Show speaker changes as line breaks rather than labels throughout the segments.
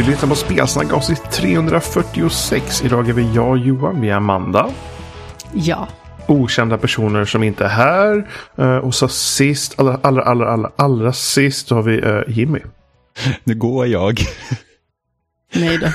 Du lyssnar på Spelsnack avsnitt 346. Idag är vi jag, Johan, vi är Amanda.
Ja.
Okända personer som inte är här. Uh, och så sist, allra, allra, allra, allra, allra sist, har vi uh, Jimmy.
Nu går jag.
Nej då.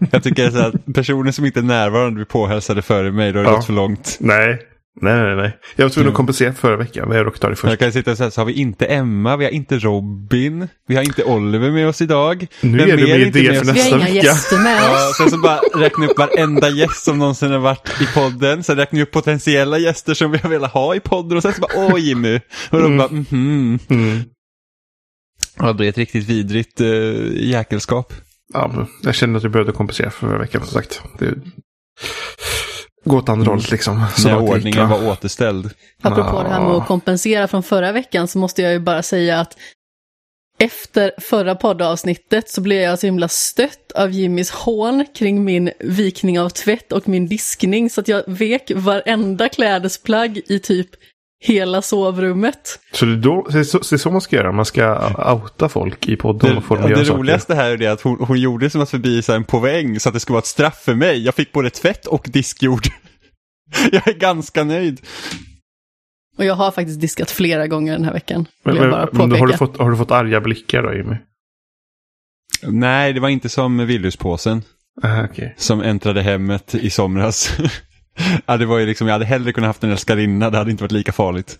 jag tycker att personer som inte är närvarande blir påhälsade före mig, då har det ja. gått för långt.
Nej, Nej, nej, nej. Jag var tvungen att kompensera förra veckan. Men jag råkade ta det först.
Jag kan sitta och säga så har vi inte Emma, vi har inte Robin, vi har inte Oliver med oss idag.
Nu är det med det för nästa vecka. Vi har inga
gäster med oss. Ja,
sen så bara räkna upp varenda gäst som någonsin har varit i podden. Sen räkna upp potentiella gäster som vi har velat ha i podden och sen så bara åh Jimmy. Och de mm. bara mhm. Mm. Ja, det är ett riktigt vidrigt uh, jäkelskap.
Ja, jag kände att jag behövde kompensera för förra veckan som sagt. Det gå åt andra hållet liksom.
Så När ordningen var återställd.
Apropå ja. det här med att kompensera från förra veckan så måste jag ju bara säga att efter förra poddavsnittet så blev jag så himla stött av Jimmys hån kring min vikning av tvätt och min diskning så att jag vek varenda klädesplagg i typ hela sovrummet.
Så det, då, det, är så, det är så man ska göra, man ska outa folk i podden och få dem
att Det roligaste här är det att hon, hon gjorde som att förbi en poäng så att det skulle vara ett straff för mig. Jag fick både tvätt och diskjord. jag är ganska nöjd.
Och jag har faktiskt diskat flera gånger den här veckan.
Men, men, men har, du fått, har du fått arga blickar då Jimmy?
Nej, det var inte som Willhuspåsen.
Ah, okay.
Som äntrade hemmet i somras. ja, det var ju liksom, jag hade hellre kunnat haft en älskarinna, det hade inte varit lika farligt.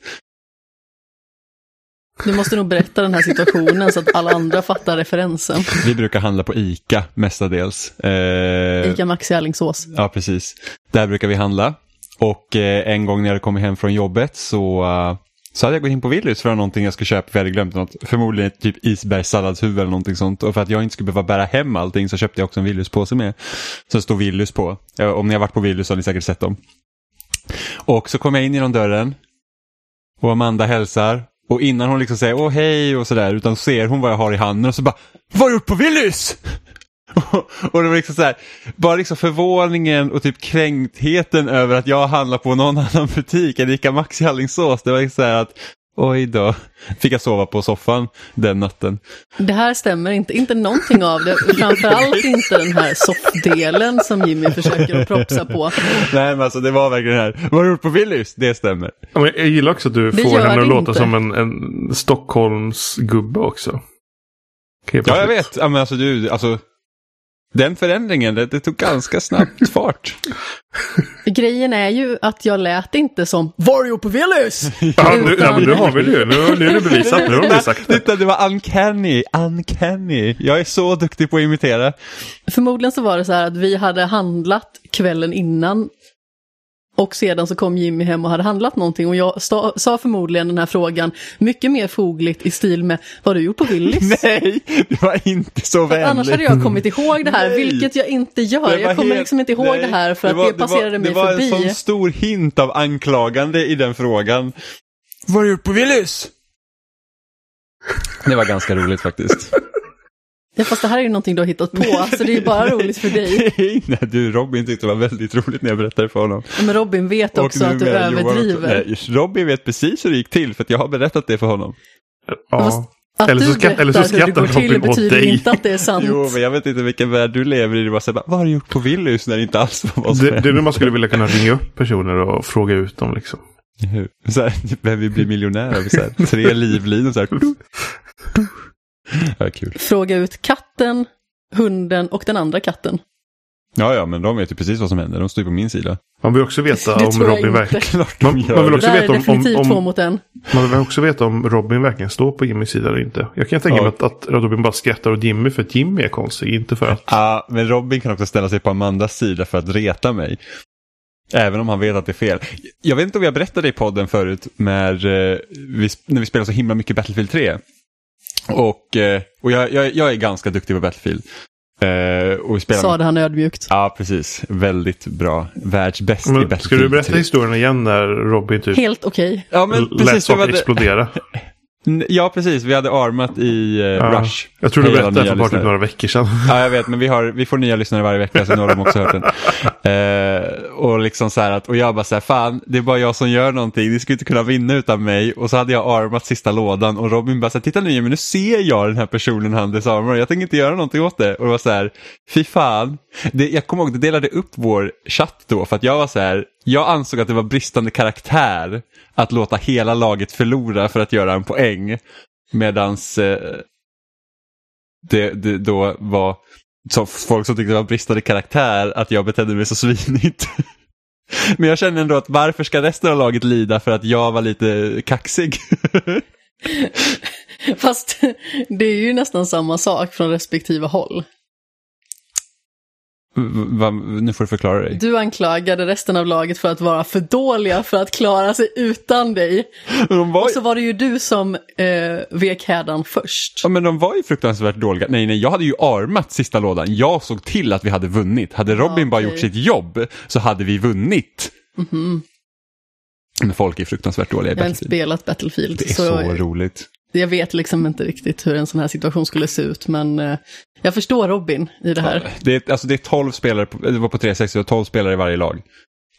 Du måste nog berätta den här situationen så att alla andra fattar referensen.
Vi brukar handla på ICA mestadels.
Eh, ICA Maxi Alingsås.
Ja, precis. Där brukar vi handla. Och eh, en gång när jag kom hem från jobbet så, uh, så hade jag gått in på Willys för att någonting jag skulle köpa, för jag hade glömt något. Förmodligen typ isbergssalladshuvud eller någonting sånt. Och för att jag inte skulle behöva bära hem allting så köpte jag också en Willys-påse med. Så det står Willys på. Om ni har varit på Willys har ni säkert sett dem. Och så kom jag in genom dörren. Och Amanda hälsar. Och innan hon liksom säger åh hej och sådär, utan ser hon vad jag har i handen och så bara Vad har du gjort på Willys? Och det var liksom så här, bara liksom förvåningen och typ kränktheten över att jag handlar på någon annan butik än Ica Maxi Alingsås. Det var liksom så här att Oj då, fick jag sova på soffan den natten.
Det här stämmer inte, inte någonting av det. Framförallt inte den här soffdelen som Jimmy försöker att propsa på.
Nej men alltså det var verkligen det här, vad har du gjort på Willys? Det stämmer.
Ja, jag gillar också att du det får henne att låta som en, en Stockholmsgubbe också.
Ja jag vet, ja, men alltså du, alltså den förändringen, det, det, tog ganska snabbt fart.
Grejen är ju att jag lät inte som Var på Willys?
Ja, nu, ja, men nu har vi det. Nu, nu är det bevisat. Nu har vi sagt det.
Titta, det var uncanny, uncanny. Jag är så duktig på att imitera.
Förmodligen så var det så här att vi hade handlat kvällen innan och sedan så kom Jimmy hem och hade handlat någonting och jag sa förmodligen den här frågan mycket mer fogligt i stil med Vad har du gjort på Willys?
Nej, det var inte så vänligt.
Annars hade jag kommit ihåg det här, nej. vilket jag inte gör. Jag kommer helt... liksom inte ihåg nej. det här för det var, att det passerade det var, mig förbi.
Det var en sån stor hint av anklagande i den frågan. Vad har du gjort på Willys? Det var ganska roligt faktiskt.
Ja, fast det här är ju någonting du har hittat på, så det är ju bara roligt för dig.
Nej, du, Robin tyckte det var väldigt roligt när jag berättade för honom.
Men Robin vet också att du överdriver.
Nej, Robin vet precis hur det gick till, för att jag har berättat det för honom.
Ja. Att eller, så ska, eller så skrattar Robin åt
dig. inte att det är sant.
jo, men jag vet inte vilken värld du lever i. Det var så här, vad har du gjort på Willys när det inte alls var vad
som det, det är nu man skulle vilja kunna ringa upp personer och fråga ut dem liksom.
Så här, vem vill bli miljonär? Så här, tre livlinor så här. Ja, kul.
Fråga ut katten, hunden och den andra katten.
Ja, ja, men de vet ju precis vad som händer. De står ju på min sida.
Man vill också veta om Robin verkligen...
Man, man, vill också
veta om, om, om, två mot en.
Man vill också veta om Robin verkligen står på Jimmys sida eller inte. Jag kan tänka ja. mig att, att Robin bara skrattar åt Jimmy för att Jimmy är konstig, inte för att...
Ja, men Robin kan också ställa sig på Amandas sida för att reta mig. Även om han vet att det är fel. Jag vet inte om jag berättade i podden förut när eh, vi, när vi spelade så himla mycket Battlefield 3. Och, eh, och jag, jag, jag är ganska duktig på Battlefield.
Uh, och spelar... Sade han ödmjukt.
Ja, precis. Väldigt bra. Världsbäst i Battlefield.
Ska du berätta historien igen när Robin typ
Helt okej. Okay.
Ja, men precis,
lät saker explodera?
Ja, precis. Vi hade armat i uh, ja, Rush.
Jag tror du berättade för bara typ några veckor sedan.
Ja, jag vet, men vi, har, vi får nya lyssnare varje vecka, så nu har de också hört den. Uh, och, liksom så att, och jag bara så här, fan, det är bara jag som gör någonting, ni skulle inte kunna vinna utan mig. Och så hade jag armat sista lådan och Robin bara så här, titta nu men nu ser jag den här personen han desarmar, jag tänker inte göra någonting åt det. Och det var så här, fy fan. Det, jag kommer ihåg, det delade upp vår chatt då, för att jag var så här, jag ansåg att det var bristande karaktär att låta hela laget förlora för att göra en poäng. Medans eh, det, det då var så folk som tyckte det var bristande karaktär att jag betedde mig så svinigt. Men jag känner ändå att varför ska resten av laget lida för att jag var lite kaxig?
Fast det är ju nästan samma sak från respektive håll.
Va, nu får du förklara dig.
Du anklagade resten av laget för att vara för dåliga för att klara sig utan dig. Var... Och så var det ju du som eh, vek hädan först.
Ja men de var ju fruktansvärt dåliga. Nej nej, jag hade ju armat sista lådan. Jag såg till att vi hade vunnit. Hade Robin ja, okay. bara gjort sitt jobb så hade vi vunnit. Mm -hmm. Men folk är fruktansvärt dåliga
i Battlefield. Jag har spelat Battlefield.
Det är så, så roligt.
Jag vet liksom inte riktigt hur en sån här situation skulle se ut, men eh, jag förstår Robin i det här.
Ja, det, är, alltså det är 12 spelare, på, det var på 360, och 12 spelare i varje lag.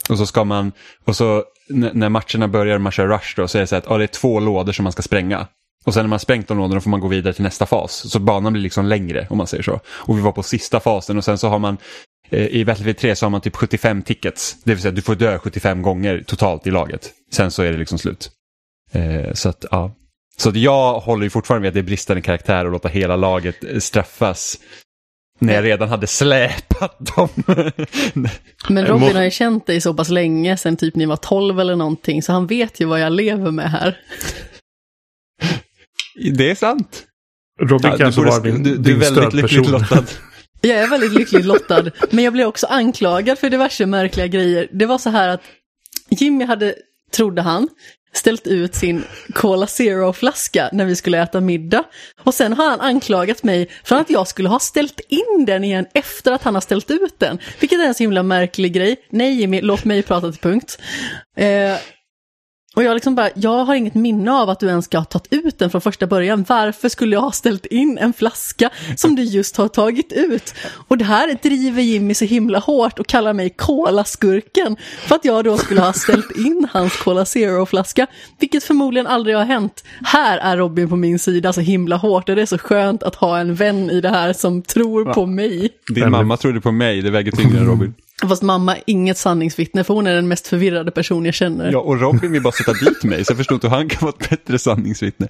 Och så ska man, och så när matcherna börjar, man kör rush då, så är det så att ja, det är två lådor som man ska spränga. Och sen när man sprängt de lådorna får man gå vidare till nästa fas. Så banan blir liksom längre om man säger så. Och vi var på sista fasen och sen så har man eh, i Battlefield 3 så har man typ 75 tickets. Det vill säga du får dö 75 gånger totalt i laget. Sen så är det liksom slut. Eh, så att ja, så att jag håller ju fortfarande med att det är bristande karaktär att låta hela laget eh, straffas. När jag redan hade släpat dem.
Men Robin har ju känt dig så pass länge, sen typ ni var 12 eller någonting, så han vet ju vad jag lever med här.
Det är sant.
Robin ja, kanske var din, du, du är väldigt lyckligt lottad.
Jag är väldigt lyckligt lottad, men jag blev också anklagad för diverse märkliga grejer. Det var så här att Jimmy hade, trodde han, ställt ut sin Cola Zero-flaska när vi skulle äta middag. Och sen har han anklagat mig för att jag skulle ha ställt in den igen efter att han har ställt ut den. Vilket är en så himla märklig grej. Nej Jimmy, låt mig prata till punkt. Eh, och jag liksom bara, jag har inget minne av att du ens ska ha tagit ut den från första början. Varför skulle jag ha ställt in en flaska som du just har tagit ut? Och det här driver Jimmy så himla hårt och kallar mig Cola-skurken för att jag då skulle ha ställt in hans Cola Zero-flaska, vilket förmodligen aldrig har hänt. Här är Robin på min sida så himla hårt och det är så skönt att ha en vän i det här som tror på mig.
Din mamma trodde på mig, det väger tyngre än Robin.
Fast mamma inget sanningsvittne för hon är den mest förvirrade person jag känner.
Ja, och Robin vill bara sätta dit mig så jag förstår inte hur han kan vara ett bättre sanningsvittne.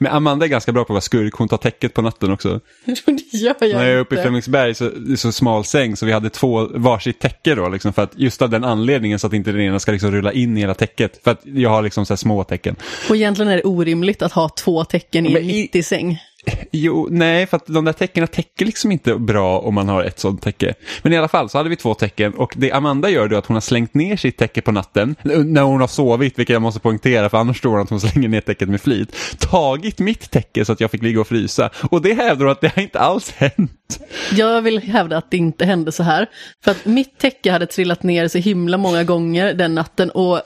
Men Amanda är ganska bra på att vara skurk, hon tar täcket på natten också.
det gör jag
När jag är uppe i Flemingsberg så det är så smal säng så vi hade två varsitt täcke då liksom för att just av den anledningen så att inte den ena ska liksom rulla in i hela täcket. För att jag har liksom så här små tecken.
Och egentligen är det orimligt att ha två tecken i en 90-säng.
Jo, nej, för att de där tecknen täcker liksom inte bra om man har ett sånt täcke. Men i alla fall så hade vi två tecken och det Amanda gör då att hon har slängt ner sitt täcke på natten när hon har sovit, vilket jag måste poängtera för annars tror hon att hon slänger ner täcket med flit. Tagit mitt täcke så att jag fick ligga och frysa och det hävdar hon att det har inte alls hänt.
Jag vill hävda att det inte hände så här. För att mitt täcke hade trillat ner så himla många gånger den natten och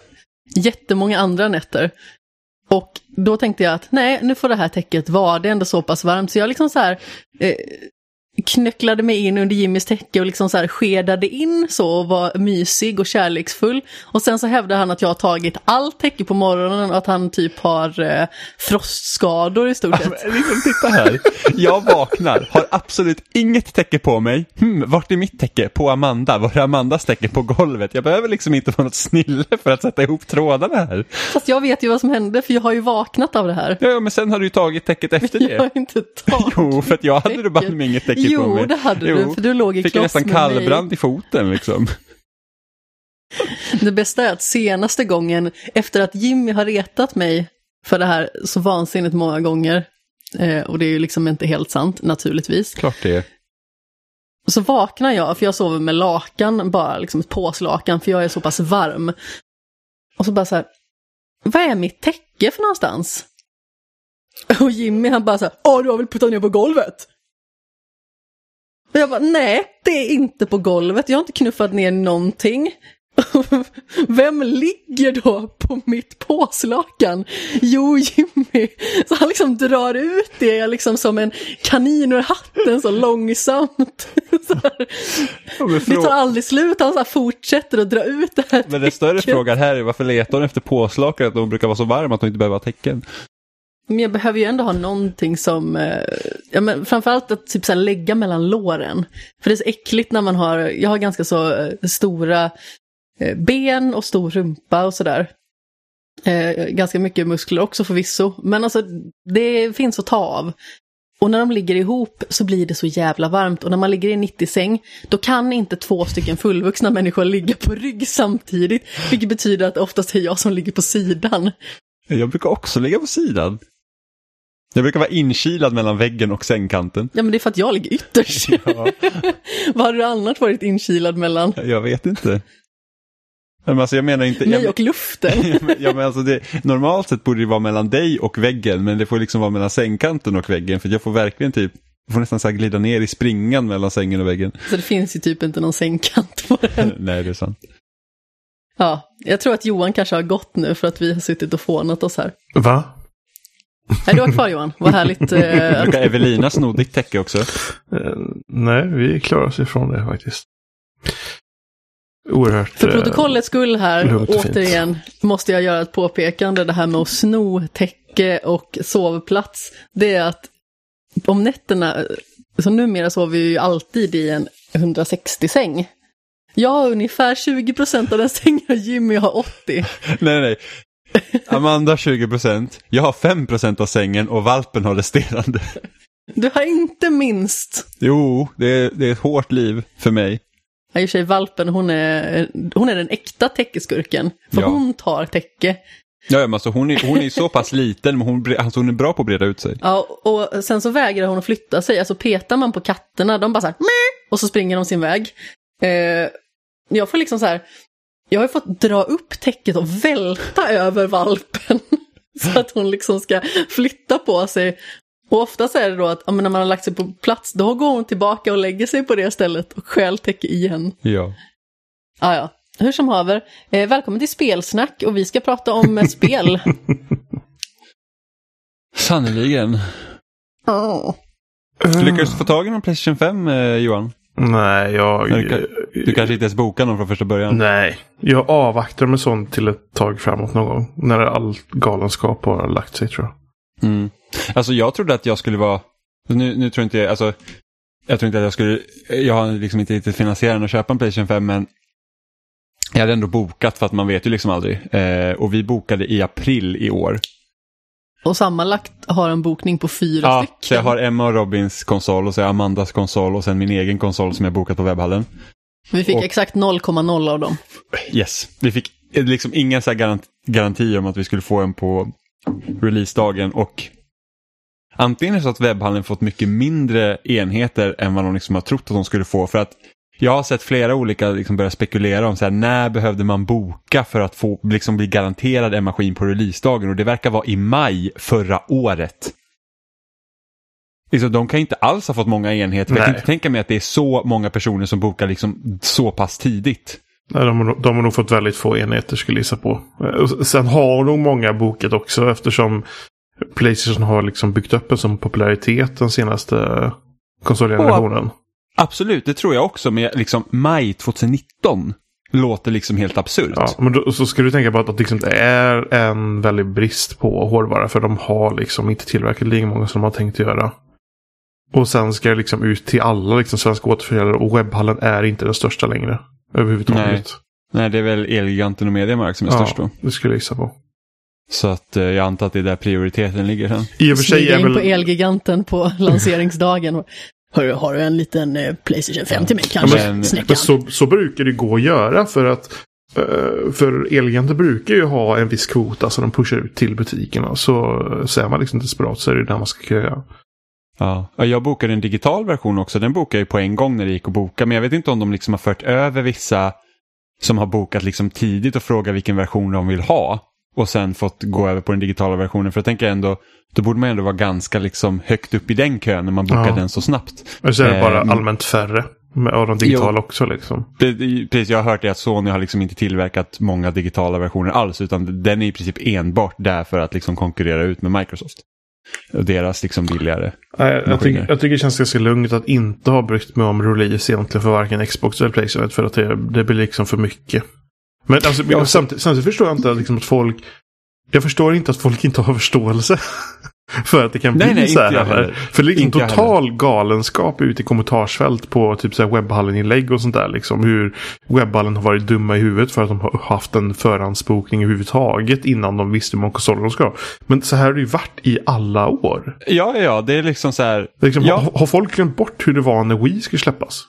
jättemånga andra nätter. Och då tänkte jag att nej, nu får det här täcket vara, det är ändå så pass varmt. Så jag liksom så här, eh, knöcklade mig in under Jimmys täcke och liksom så här skedade in så och var mysig och kärleksfull. Och sen så hävdar han att jag har tagit allt täcke på morgonen och att han typ har eh, frostskador i stort sett.
Ja, liksom, titta här, jag vaknar, har absolut inget täcke på mig. Hmm, vart är mitt täcke? På Amanda. Var är Amandas täcke? På golvet. Jag behöver liksom inte få något snille för att sätta ihop trådarna här.
Fast jag vet ju vad som hände för jag har ju vaknat av det här.
Ja, men sen har du ju tagit täcket efter det.
Jag har inte tagit
Jo, för att jag hade du bara inget täcke
jo, på mig. Jo, det hade jo. du, för du låg i
Fick nästan kallbrand i foten liksom.
Det bästa är att senaste gången, efter att Jimmy har retat mig för det här så vansinnigt många gånger, eh, och det är ju liksom inte helt sant naturligtvis.
Klart det är.
Så vaknar jag, för jag sover med lakan, bara liksom ett påslakan, för jag är så pass varm. Och så bara så här, vad är mitt täcke för någonstans? Och Jimmy han bara så här, åh du har väl puttat ner på golvet? Och jag bara, nej, det är inte på golvet. Jag har inte knuffat ner någonting. Vem ligger då på mitt påslakan? Jo, Jimmy. Så han liksom drar ut det liksom som en kanin ur hatten så långsamt. Så det tar aldrig slut, han så fortsätter att dra ut det här
Men den större frågan här är varför letar hon efter påslakan att de brukar vara så varma att de inte behöver ha täcken?
Men jag behöver ju ändå ha någonting som, eh, ja men framförallt att typ så lägga mellan låren. För det är så äckligt när man har, jag har ganska så eh, stora Eh, ben och stor rumpa och sådär. Eh, ganska mycket muskler också förvisso, men alltså det finns att ta av. Och när de ligger ihop så blir det så jävla varmt och när man ligger i en 90-säng då kan inte två stycken fullvuxna människor ligga på rygg samtidigt. Vilket betyder att det oftast är jag som ligger på sidan.
Jag brukar också ligga på sidan. Jag brukar vara inkilad mellan väggen och sängkanten.
Ja men det är för att jag ligger ytterst. Ja. Vad har du annars varit inkilad mellan?
Jag vet inte. Men alltså jag menar inte...
Mig och luften.
ja, men alltså det, normalt sett borde det vara mellan dig och väggen, men det får liksom vara mellan sängkanten och väggen, för jag får verkligen typ jag får nästan så glida ner i springan mellan sängen och väggen.
Så det finns ju typ inte någon sängkant på den.
Nej, det är sant.
Ja, jag tror att Johan kanske har gått nu för att vi har suttit och fånat oss här.
Va?
Nej, du var kvar Johan. Vad härligt.
Eh... Brukar Evelina sno ditt täcke också? Uh,
nej, vi klarar oss ifrån det faktiskt oerhört...
För eh, protokollets skull här, återigen, måste jag göra ett påpekande. Det här med att sno täcke och sovplats. Det är att om nätterna, så numera sover vi ju alltid i en 160-säng. Jag har ungefär 20 procent av den sängen och Jimmy har 80.
nej, nej. Amanda 20 procent, jag har 5 procent av sängen och valpen har resterande.
Du har inte minst.
Jo, det är, det är ett hårt liv för mig.
Ja, i och för sig valpen, hon är, hon är den äkta täckeskurken. För ja. hon tar täcke.
Ja, men alltså hon, är, hon är så pass liten, men hon, alltså hon är bra på att breda ut sig.
Ja, och sen så vägrar hon att flytta sig. Alltså petar man på katterna, de bara så här, och så springer de sin väg. Eh, jag får liksom så här, jag har fått dra upp täcket och välta över valpen. så att hon liksom ska flytta på sig. Och oftast är det då att ja, när man har lagt sig på plats, då går hon tillbaka och lägger sig på det stället och stjäl täcke igen.
Ja.
Ah, ja, hur som haver. Eh, välkommen till Spelsnack och vi ska prata om eh, spel.
Sannerligen.
Oh.
Du lyckades få tag i någon Playstation 5, eh, Johan?
Nej, jag...
Du, du, kanske inte ens bokade någon från första början?
Nej, jag avvaktar med sånt till ett tag framåt någon gång. När all galenskap har lagt sig tror jag.
Mm. Alltså jag trodde att jag skulle vara, nu, nu tror inte jag, alltså jag tror inte att jag skulle, jag har liksom inte riktigt finansierat att köpa en Playstation 5 men jag hade ändå bokat för att man vet ju liksom aldrig. Eh, och vi bokade i april i år.
Och sammanlagt har en bokning på fyra
ja,
stycken.
så jag har Emma och Robins konsol och så Amandas konsol och sen min egen konsol som jag bokat på webbhallen.
Vi fick och, exakt 0,0 av dem.
Yes, vi fick liksom inga så garant, garantier om att vi skulle få en på releasedagen och antingen är det så att webbhallen fått mycket mindre enheter än vad de liksom har trott att de skulle få. För att jag har sett flera olika liksom börja spekulera om så här, när behövde man boka för att få liksom bli garanterad en maskin på releasedagen och det verkar vara i maj förra året. Liksom, de kan inte alls ha fått många enheter. Jag kan inte tänka mig att det är så många personer som bokar liksom så pass tidigt.
Nej, de, de har nog fått väldigt få enheter skulle jag gissa på. Sen har nog många bokat också eftersom Playstation har liksom byggt upp en sån popularitet den senaste konsolgenerationen.
Absolut, det tror jag också. Men liksom maj 2019 låter liksom helt absurt.
Ja, men då, så ska du tänka på att, att liksom det är en väldig brist på hårdvara. För de har liksom inte tillverkat lika många som de har tänkt göra. Och sen ska det liksom ut till alla liksom svenska återförsäljare och webbhallen är inte den största längre. Överhuvudtaget.
Nej, Nej det är väl Elgiganten och Mediamark som är ja, störst då.
det skulle jag gissa på.
Så att eh, jag antar att det är där prioriteten ligger sen.
I och för sig är väl... in på Elgiganten på lanseringsdagen. Hör, har du en liten eh, Playstation 5 till mig kanske? Ja, men,
men så, så brukar det gå att göra för att uh, för Elgiganten brukar ju ha en viss kvota som de pushar ut till butikerna. Så, så är man liksom desperat så är det där man ska köa.
Ja, jag bokade en digital version också. Den bokade jag på en gång när det gick att boka. Men jag vet inte om de liksom har fört över vissa som har bokat liksom tidigt och frågat vilken version de vill ha. Och sen fått gå över på den digitala versionen. För jag tänker ändå, då borde man ändå vara ganska liksom högt upp i den kön när man bokar ja. den så snabbt.
Men så är det bara eh, allmänt färre. Med, och de digitala jo. också liksom.
Det, det, precis, jag har hört det att Sony har liksom inte tillverkat många digitala versioner alls utan den är i princip enbart där för att liksom konkurrera ut med Microsoft. Och deras liksom billigare
Nej, jag, tycker, jag tycker det känns ganska lugnt att inte ha brytt mig om release egentligen för varken Xbox eller Playstation för att det, det blir liksom för mycket. Men alltså, ja, samtidigt, samtidigt förstår jag inte liksom att folk jag förstår inte att folk inte har förståelse. För att det kan nej, bli nej, så här. Heller. För det är liksom total galenskap ute i kommentarsfält på typ så här webbhallen-inlägg och sånt där. Liksom hur webbhallen har varit dumma i huvudet för att de har haft en förhandsbokning överhuvudtaget innan de visste hur många konsoler de ska ha. Men så här har det ju varit i alla år.
Ja, ja, det är liksom så här.
Liksom,
ja.
har, har folk glömt bort hur det var när Wii skulle släppas?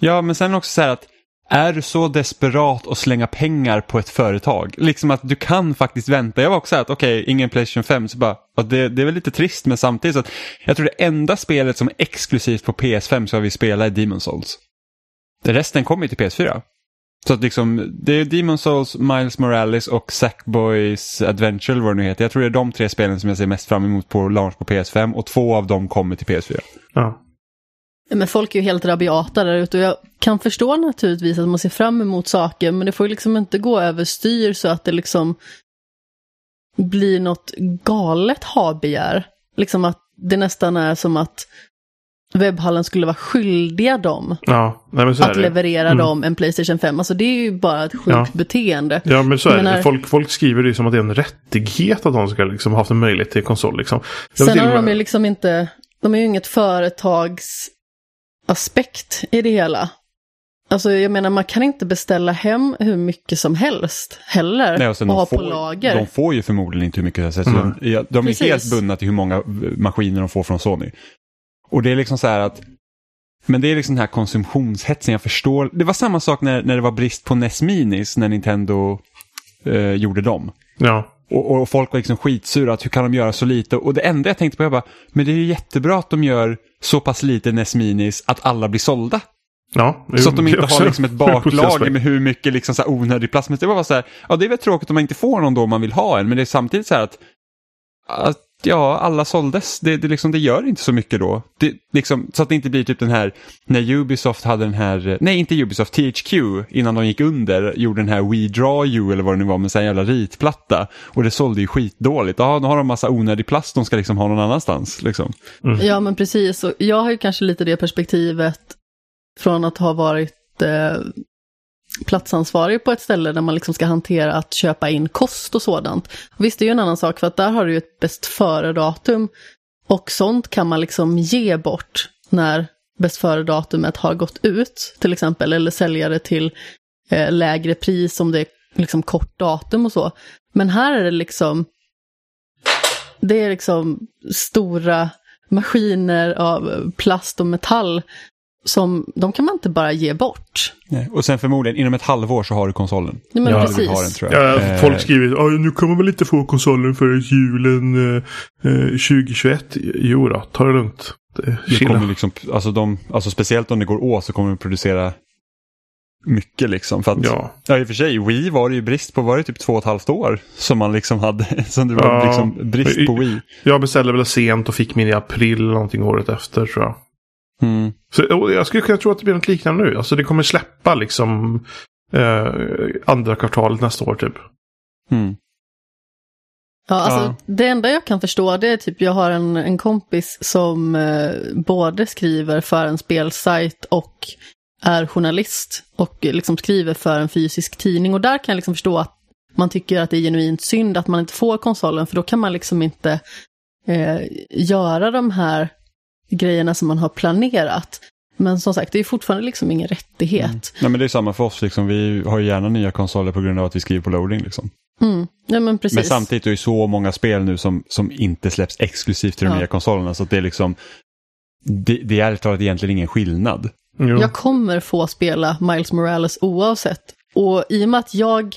Ja, men sen också så här att är du så desperat att slänga pengar på ett företag? Liksom att du kan faktiskt vänta. Jag var också att okej, okay, ingen Playstation 5. Så bara, det, det, är väl lite trist men samtidigt så att jag tror det enda spelet som är exklusivt på PS5 ska vi spela är Demon Souls. Det resten kommer till PS4. Så att liksom, det är Demon Souls, Miles Morales och Sackboys Adventure eller vad det nu heter. Jag tror det är de tre spelen som jag ser mest fram emot på launch på PS5 och två av dem kommer till PS4.
Ja.
Men folk är ju helt rabiata där ute och jag kan förstå naturligtvis att man ser fram emot saker men det får ju liksom inte gå överstyr så att det liksom blir något galet habegär. Liksom att det nästan är som att webbhallen skulle vara skyldiga dem
ja,
att leverera mm. dem en Playstation 5. Alltså det är ju bara ett sjukt ja. beteende.
Ja men så är det. Folk, folk skriver det som att det är en rättighet att de ska liksom ha haft en möjlighet till konsol. Liksom.
Sen har de ju liksom inte, de är ju inget företags aspekt i det hela. Alltså jag menar man kan inte beställa hem hur mycket som helst heller Nej, och, och ha får, på lager.
De får ju förmodligen inte hur mycket som helst. Mm. De, de är helt bundna till hur många maskiner de får från Sony. Och det är liksom så här att men det är liksom den här konsumtionshetsen, jag förstår. Det var samma sak när, när det var brist på NES Minis när Nintendo eh, gjorde dem.
Ja.
Och, och, folk var liksom skitsura, att hur kan de göra så lite? Och det enda jag tänkte på, jag bara, men det är ju jättebra att de gör så pass lite NES Minis att alla blir sålda.
Ja,
så att de inte har liksom ett baklager med hur mycket liksom så onödig plats. Men det var bara så här, ja det är väl tråkigt om man inte får någon då man vill ha en, men det är samtidigt så här att, att ja, alla såldes. Det, det, liksom, det gör inte så mycket då. Det, liksom, så att det inte blir typ den här, när Ubisoft hade den här, nej inte Ubisoft, THQ, innan de gick under, gjorde den här We Draw You eller vad det nu var med en jävla ritplatta. Och det sålde ju skitdåligt. Ja, då har de massa onödig plast de ska liksom ha någon annanstans. Liksom.
Mm. Ja, men precis. Och jag har ju kanske lite det perspektivet från att ha varit eh, platsansvarig på ett ställe där man liksom ska hantera att köpa in kost och sådant. visst, det är ju en annan sak för att där har du ju ett bäst före-datum och sånt kan man liksom ge bort när bäst före-datumet har gått ut till exempel, eller sälja det till eh, lägre pris om det är liksom kort datum och så. Men här är det liksom, det är liksom stora maskiner av plast och metall som de kan man inte bara ge bort.
Nej. Och sen förmodligen inom ett halvår så har du konsolen.
Nej, men ja, precis. Har den,
tror jag. Ja, folk skriver nu kommer väl inte få konsolen för julen eh, 2021. Eh, jo då, ta det lugnt.
Det, det kommer liksom, alltså, de, alltså speciellt om det går åt så kommer de producera mycket liksom. För att, ja. ja, i och för sig, Wii var det ju brist på, var det typ två och ett halvt år som man liksom hade, som det var ja, liksom brist på Wii.
Jag beställde väl sent och fick min i april någonting året efter tror jag.
Mm.
Så, jag skulle kunna tro att det blir något liknande nu. Alltså det kommer släppa liksom eh, andra kvartalet nästa år typ.
Mm.
Ja, alltså ja. det enda jag kan förstå det är typ jag har en, en kompis som eh, både skriver för en spelsajt och är journalist och liksom skriver för en fysisk tidning och där kan jag liksom förstå att man tycker att det är genuint synd att man inte får konsolen för då kan man liksom inte eh, göra de här grejerna som man har planerat. Men som sagt, det är fortfarande liksom ingen rättighet. Mm.
Nej, men det är samma för oss, liksom. vi har ju gärna nya konsoler på grund av att vi skriver på loading. Liksom.
Mm. Ja, men, precis.
men samtidigt är det så många spel nu som, som inte släpps exklusivt till de ja. nya konsolerna. Så det är liksom, det, det är ärligt talat egentligen ingen skillnad.
Jo. Jag kommer få spela Miles Morales oavsett. Och i och med att jag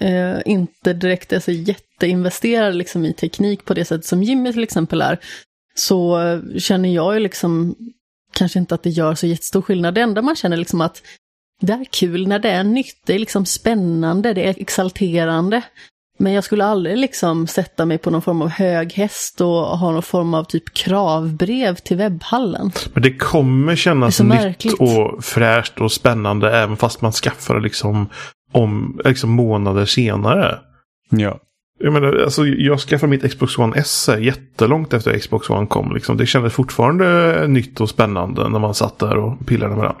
eh, inte direkt är så jätteinvesterad liksom, i teknik på det sätt som Jimmy till exempel är, så känner jag ju liksom kanske inte att det gör så jättestor skillnad. Det enda man känner liksom att det är kul när det är nytt, det är liksom spännande, det är exalterande. Men jag skulle aldrig liksom sätta mig på någon form av hög häst och ha någon form av typ kravbrev till webbhallen.
Men det kommer kännas
Det
nytt
märkligt.
och fräscht och spännande även fast man skaffar det liksom om liksom månader senare.
Ja.
Jag menar, alltså, jag skaffade mitt Xbox One S jättelångt efter Xbox One kom. Liksom. Det kändes fortfarande nytt och spännande när man satt där och pillade med den.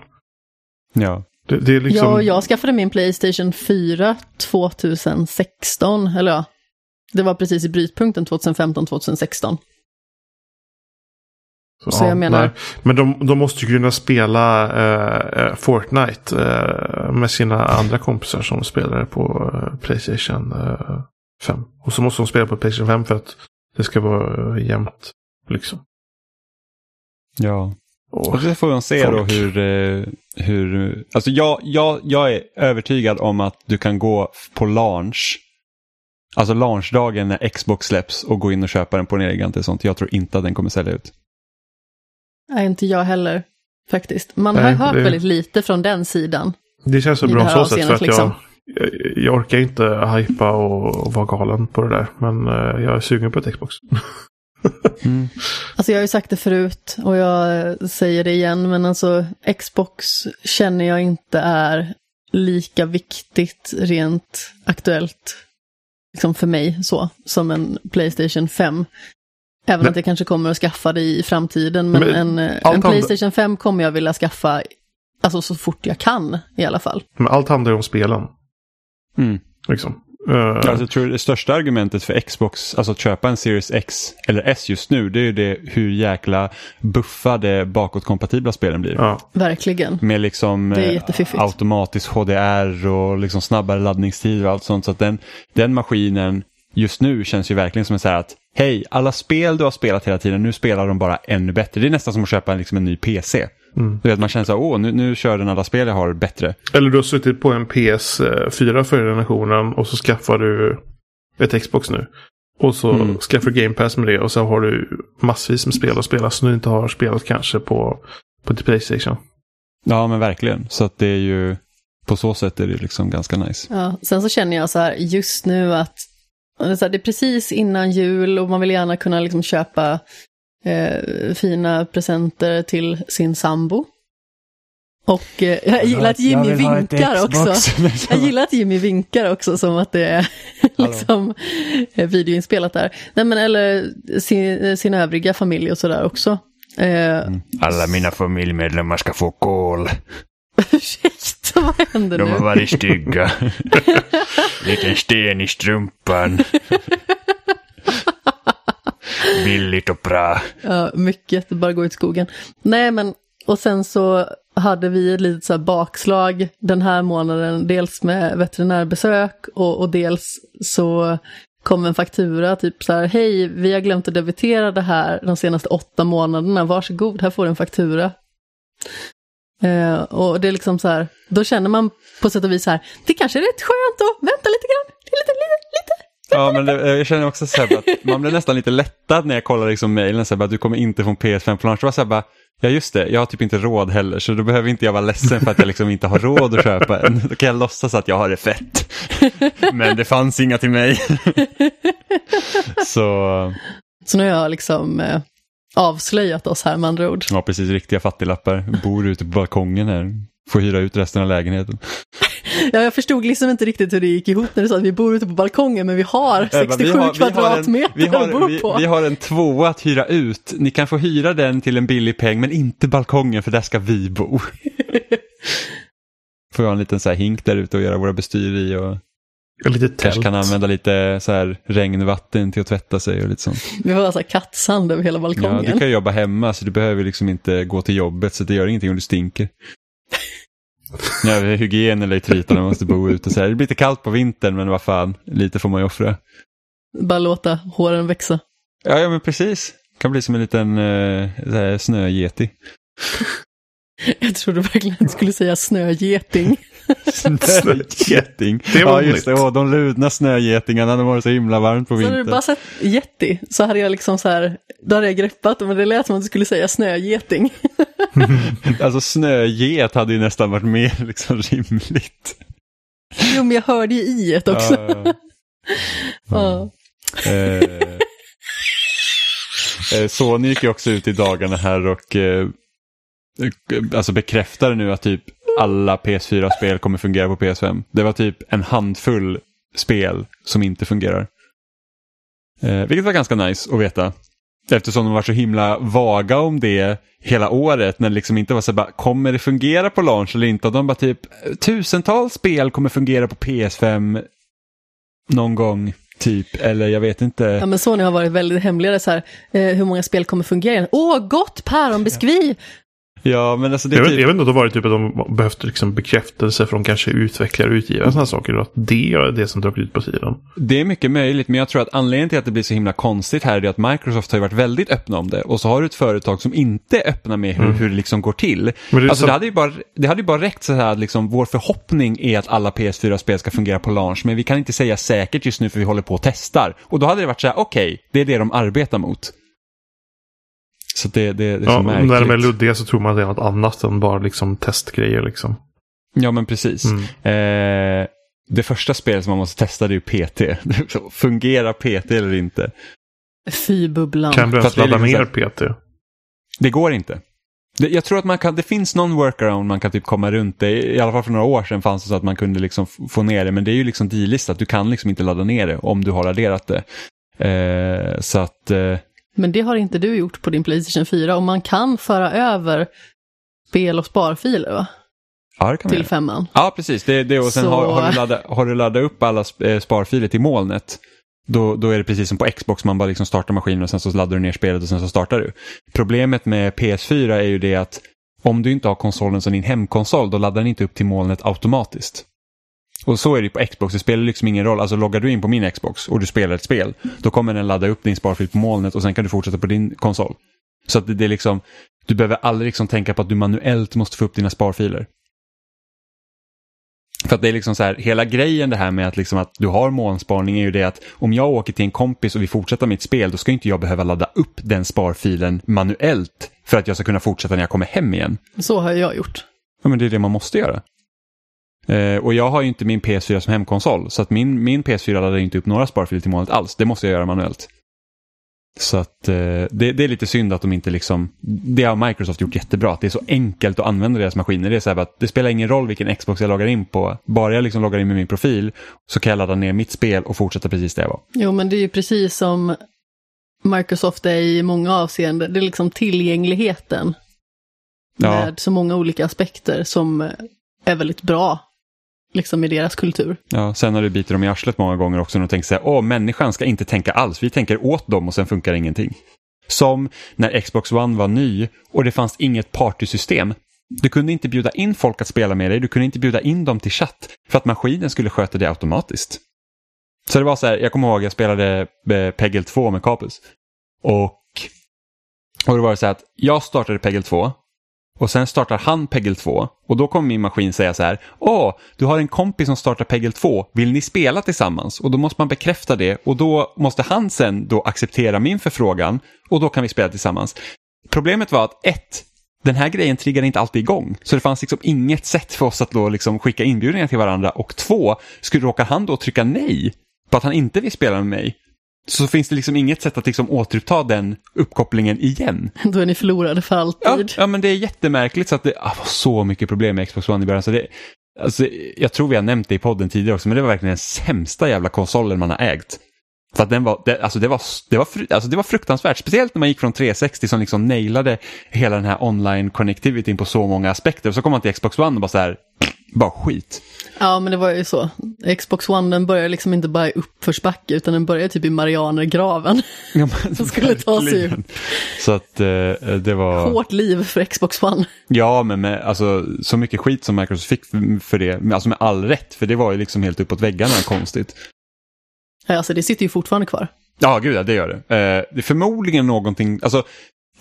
Ja.
Det, det är liksom...
Ja, jag skaffade min Playstation 4 2016, eller ja, det var precis i brytpunkten 2015-2016. så jag menar-
nej. Men de, de måste ju kunna spela eh, eh, Fortnite eh, med sina andra kompisar som spelar på eh, Playstation eh, 5. Och så måste de spela på Playstation 5 för att det ska vara eh, jämnt. Liksom.
Ja.
Och,
så får man se då
Folk.
hur, eh, hur alltså jag, jag, jag är övertygad om att du kan gå på launch, alltså launchdagen när Xbox släpps och gå in och köpa den på en Elgiganten och sånt. Jag tror inte att den kommer sälja ut.
Nej, inte jag heller, faktiskt. Man har
Nej,
ju hört
det-
väldigt lite från den sidan.
det känns så bra så sätt för att
liksom.
jag, jag orkar inte hypa och, och vara galen på det där. Men eh, jag är sugen på ett Xbox.
Mm.
Alltså jag har ju sagt det förut och jag säger det igen, men alltså Xbox känner jag inte är lika viktigt rent aktuellt liksom för mig så, som en Playstation 5. Även
Men-
att jag kanske kommer att skaffa det i framtiden, men,
Men
en,
allt
en Playstation 5 kommer jag vilja skaffa alltså så fort jag kan i alla fall.
Men allt handlar ju om spelen.
Mm.
Liksom. Eh,
Alltså, jag tror det största argumentet för Xbox, alltså att köpa en Series X eller S just nu, det är ju det hur jäkla buffade bakåtkompatibla spelen blir.
ja.
Verkligen.
Med liksom eh, automatisk HDR och liksom snabbare laddningstid och allt sånt. Så att den, den maskinen just nu känns ju verkligen som en så här att hej, alla spel du har spelat hela tiden, nu spelar de bara ännu bättre. Det är nästan som att köpa en, liksom en ny PC.
Mm.
Du vet, man känner så här, åh, nu, nu kör den alla spel jag har bättre.
Eller du har suttit på en PS4 förra generationen och så skaffar du ett Xbox nu. Och så
Mm.
skaffar du Game Pass med det och så har du massvis med spel att spela som du inte har spelat kanske på, på till Playstation.
Ja, men verkligen. Så att det är ju, på så sätt är det liksom ganska nice.
Ja, sen så känner jag så här just nu att det är precis innan jul och man vill gärna kunna liksom köpa eh, fina presenter till sin sambo. Och eh, jag gillar att Jimmy vinkar också. Jag gillar att Jimmy vinkar också som att det är liksom eh, videoinspelat där. Nej men eller sin, sin övriga familj och sådär också. Eh,
Alla mina familjemedlemmar ska få kol.
Ursäkta, vad händer
De
nu?
har varit stygga. Liten sten i strumpan. Billigt och bra.
Ja, mycket, det bara går ut i skogen. Nej, men och sen så hade vi ett litet så här bakslag den här månaden, dels med veterinärbesök och, och dels så kom en faktura, typ så här, hej, vi har glömt att debitera det här de senaste åtta månaderna, varsågod, här får du en faktura. Eh, och det är liksom så här, då känner man på sätt och vis så här, det kanske är rätt skönt att vänta lite grann, lite, lite, lite.
Ja, men det, jag känner också så här att man blir nästan lite lättad när jag kollar liksom mejlen, här bara, du kommer inte få en PS5 på launch. Det var så bara, ja just det, jag har typ inte råd heller, så då behöver inte jag vara ledsen för att jag liksom inte har råd att köpa en. Då kan jag låtsas att jag har det fett. Men det fanns inga till mig. Så,
Så nu har jag liksom eh, avslöjat oss här med andra ord.
ja precis, riktiga fattiglappar. Bor ute på balkongen här. Får hyra ut resten av lägenheten.
Ja, jag förstod liksom inte riktigt hur det gick ihop när du sa att vi bor ute på balkongen, men vi har
Jag bara,
67 kvadratmeter
vi har,
att bo
vi,
på.
vi har en tvåa att hyra ut. Ni kan få hyra den till en billig peng men inte balkongen för där ska vi bo. Får jag en liten så här hink där ute och göra våra bestyr i och
Lite tält.
kanske kan använda lite så här regnvatten till att tvätta sig och lite sånt.
Vi har alltså kattsand över hela
Ja,
balkongen.
du kan jobba hemma så du behöver liksom inte gå till jobbet så det gör ingenting om du stinker. Ja, hygien eller man måste bo ute så här. Det blir lite kallt på vintern men vad fan, lite får man ju offra.
Bara låta håren växa.
Ja, ja men precis. Kan bli som en liten uh, snögeti.
Jag trodde verkligen att du skulle säga snögeting.
Snögeting.
Det var
ja, just det. Åh, de ludna snögetingarna, de det så himla varmt på
Så hade du
vintern.
bara sett yeti så hade jag liksom så här, då hade jag greppat men det lät som att du skulle säga snögeting.
Alltså snöget hade ju nästan varit mer liksom rimligt.
Jo, men jag hörde ju i ett också.
Ja, ja.
Ja.
Eh, eh, Sony gick ju också ut i dagarna här och eh, alltså bekräftade nu att typ alla PS4-spel kommer fungera på PS5. Det var typ en handfull spel som inte fungerar. Eh, vilket var ganska nice att veta. Eftersom de var så himla vaga om det hela året när det liksom inte var så bara, kommer det fungera på launch eller inte? Och de bara typ, tusentals spel kommer fungera på PS5 någon gång, typ. Eller jag vet inte.
Ja men Sony har varit väldigt hemliga så här, eh, hur många spel kommer fungera. Åh, gott päronbiskvi!
Ja, men alltså det
Jag
är
vet,
typ...
jag vet inte om det varit typ att de behövt liksom bekräftelse från kanske utvecklare och utgivare. Sådana saker. och Att det är det som dragit ut på tiden.
Det är mycket möjligt, men jag tror att anledningen till att det blir så himla konstigt här är att Microsoft har ju varit väldigt öppna om det och så har du ett företag som inte är öppna med hur, hur det liksom går till.
Men det
alltså
så-
det hade ju bara, det hade ju bara räckt så här att liksom, vår förhoppning är att alla PS4-spel ska fungera på launch, men vi kan inte säga säkert just nu för vi håller på och testar. Och då hade det varit så här, okej, det är det de arbetar mot. Så det, det, det är så
Ja,
märkligt.
när de är luddiga så tror man att det är något annat än bara liksom testgrejer. Liksom.
Ja, men precis.
Mm.
Eh, det första spelet som man måste testa det är ju PT. Fungerar PT eller inte?
Fy bubblan.
Kan du ens ladda
liksom
ner PT?
Det går inte. Det, jag tror att man kan, det finns någon workaround man kan typ komma runt det. I alla fall för några år sedan fanns det så att man kunde liksom få ner det. Men det är ju liksom delistat. Du kan liksom inte ladda ner det om du har raderat det. Eh, så att, eh,
Men det har inte du gjort på din Playstation 4 och man kan föra över spel och sparfiler va?
ja
till femman.
Ja, precis. Det, det, och sen
Så-
har, har, du laddat, har du laddat upp alla eh, sparfiler till molnet, då, då är det precis som på Xbox, man bara liksom startar maskinen och sen så laddar du ner spelet och sen så startar du. Problemet med PS4 är ju det att om du inte har konsolen som din hemkonsol, då laddar den inte upp till molnet automatiskt. Och så är det på Xbox, det spelar liksom ingen roll. Alltså loggar du in på min Xbox och du spelar ett spel, då kommer den ladda upp din sparfil på molnet och sen kan du fortsätta på din konsol. Så att det, det är liksom, du behöver aldrig liksom tänka på att du manuellt måste få upp dina sparfiler. För att det är liksom så här, hela grejen det här med att, liksom att du har molnsparning är ju det att om jag åker till en kompis och vi fortsätter mitt spel då ska inte jag behöva ladda upp den sparfilen manuellt för att jag ska kunna fortsätta när jag kommer hem igen.
Så har jag gjort.
Ja, men det är det man måste göra. Eh, och jag har ju inte min PS4 som hemkonsol så att min, min PS4 laddar inte upp några sparfiler till molnet alls. Det måste jag göra manuellt. Så att eh, det, det är lite synd att de inte liksom, det har Microsoft gjort jättebra, att det är så enkelt att använda deras maskiner. Det är så här att det spelar ingen roll vilken Xbox jag loggar in på, bara jag liksom loggar in med min profil så kan jag ladda ner mitt spel och fortsätta precis där jag var.
Jo, men det är ju precis som Microsoft är i många avseenden. Det är liksom tillgängligheten
Ja.
med så många olika aspekter som är väldigt bra liksom i deras kultur.
Ja, sen har du bitit dem i arslet många gånger också när de tänker så här, åh människan ska inte tänka alls, vi tänker åt dem och sen funkar ingenting. Som när Xbox One var ny och det fanns inget partysystem. Du kunde inte bjuda in folk att spela med dig, du kunde inte bjuda in dem till chatt för att maskinen skulle sköta det automatiskt. Så det var så här, jag kommer ihåg jag spelade eh, Peggle 2 med Capus. Och, och det var så här att jag startade Peggle 2 och sen startar han Peggle 2 och då kommer min maskin säga så här. Åh, du har en kompis som startar Peggle 2. Vill ni spela tillsammans? Och då måste man bekräfta det och då måste han sen då acceptera min förfrågan och då kan vi spela tillsammans. Problemet var att ett, den här grejen triggar inte alltid igång. Så det fanns liksom inget sätt för oss att då liksom skicka inbjudningar till varandra. Och två, skulle råka han då trycka nej på att han inte vill spela med mig. Så finns det liksom inget sätt att liksom återuppta den uppkopplingen igen.
Då är ni förlorade för
Ja,
alltid.
ja men det är jättemärkligt så att det ah, var så mycket problem med Xbox One i början. Så det, alltså, jag tror vi har nämnt det i podden tidigare också, men det var verkligen den sämsta jävla konsolen man har ägt. För att den var, det, alltså det var, det var, alltså det var fruktansvärt, speciellt när man gick från 360 som liksom nailade hela den här online connectivityn på så många aspekter. Så kom man till Xbox One och bara så här, bara skit.
Ja, men det var ju så. Xbox One den börjar liksom inte bara i uppförsbacke, utan den börjar typ i Marianergraven.
Ja, men
Som skulle ta sig
verkligen. Så att eh, det var...
Hårt liv för Xbox One.
Ja, men med, alltså, så mycket skit som Microsoft fick för- det, alltså med all rätt, för det var ju liksom helt uppåt väggarna konstigt.
Ja, Alltså det sitter ju fortfarande kvar.
Ja, gud ja, det gör det. Eh, det är förmodligen någonting, alltså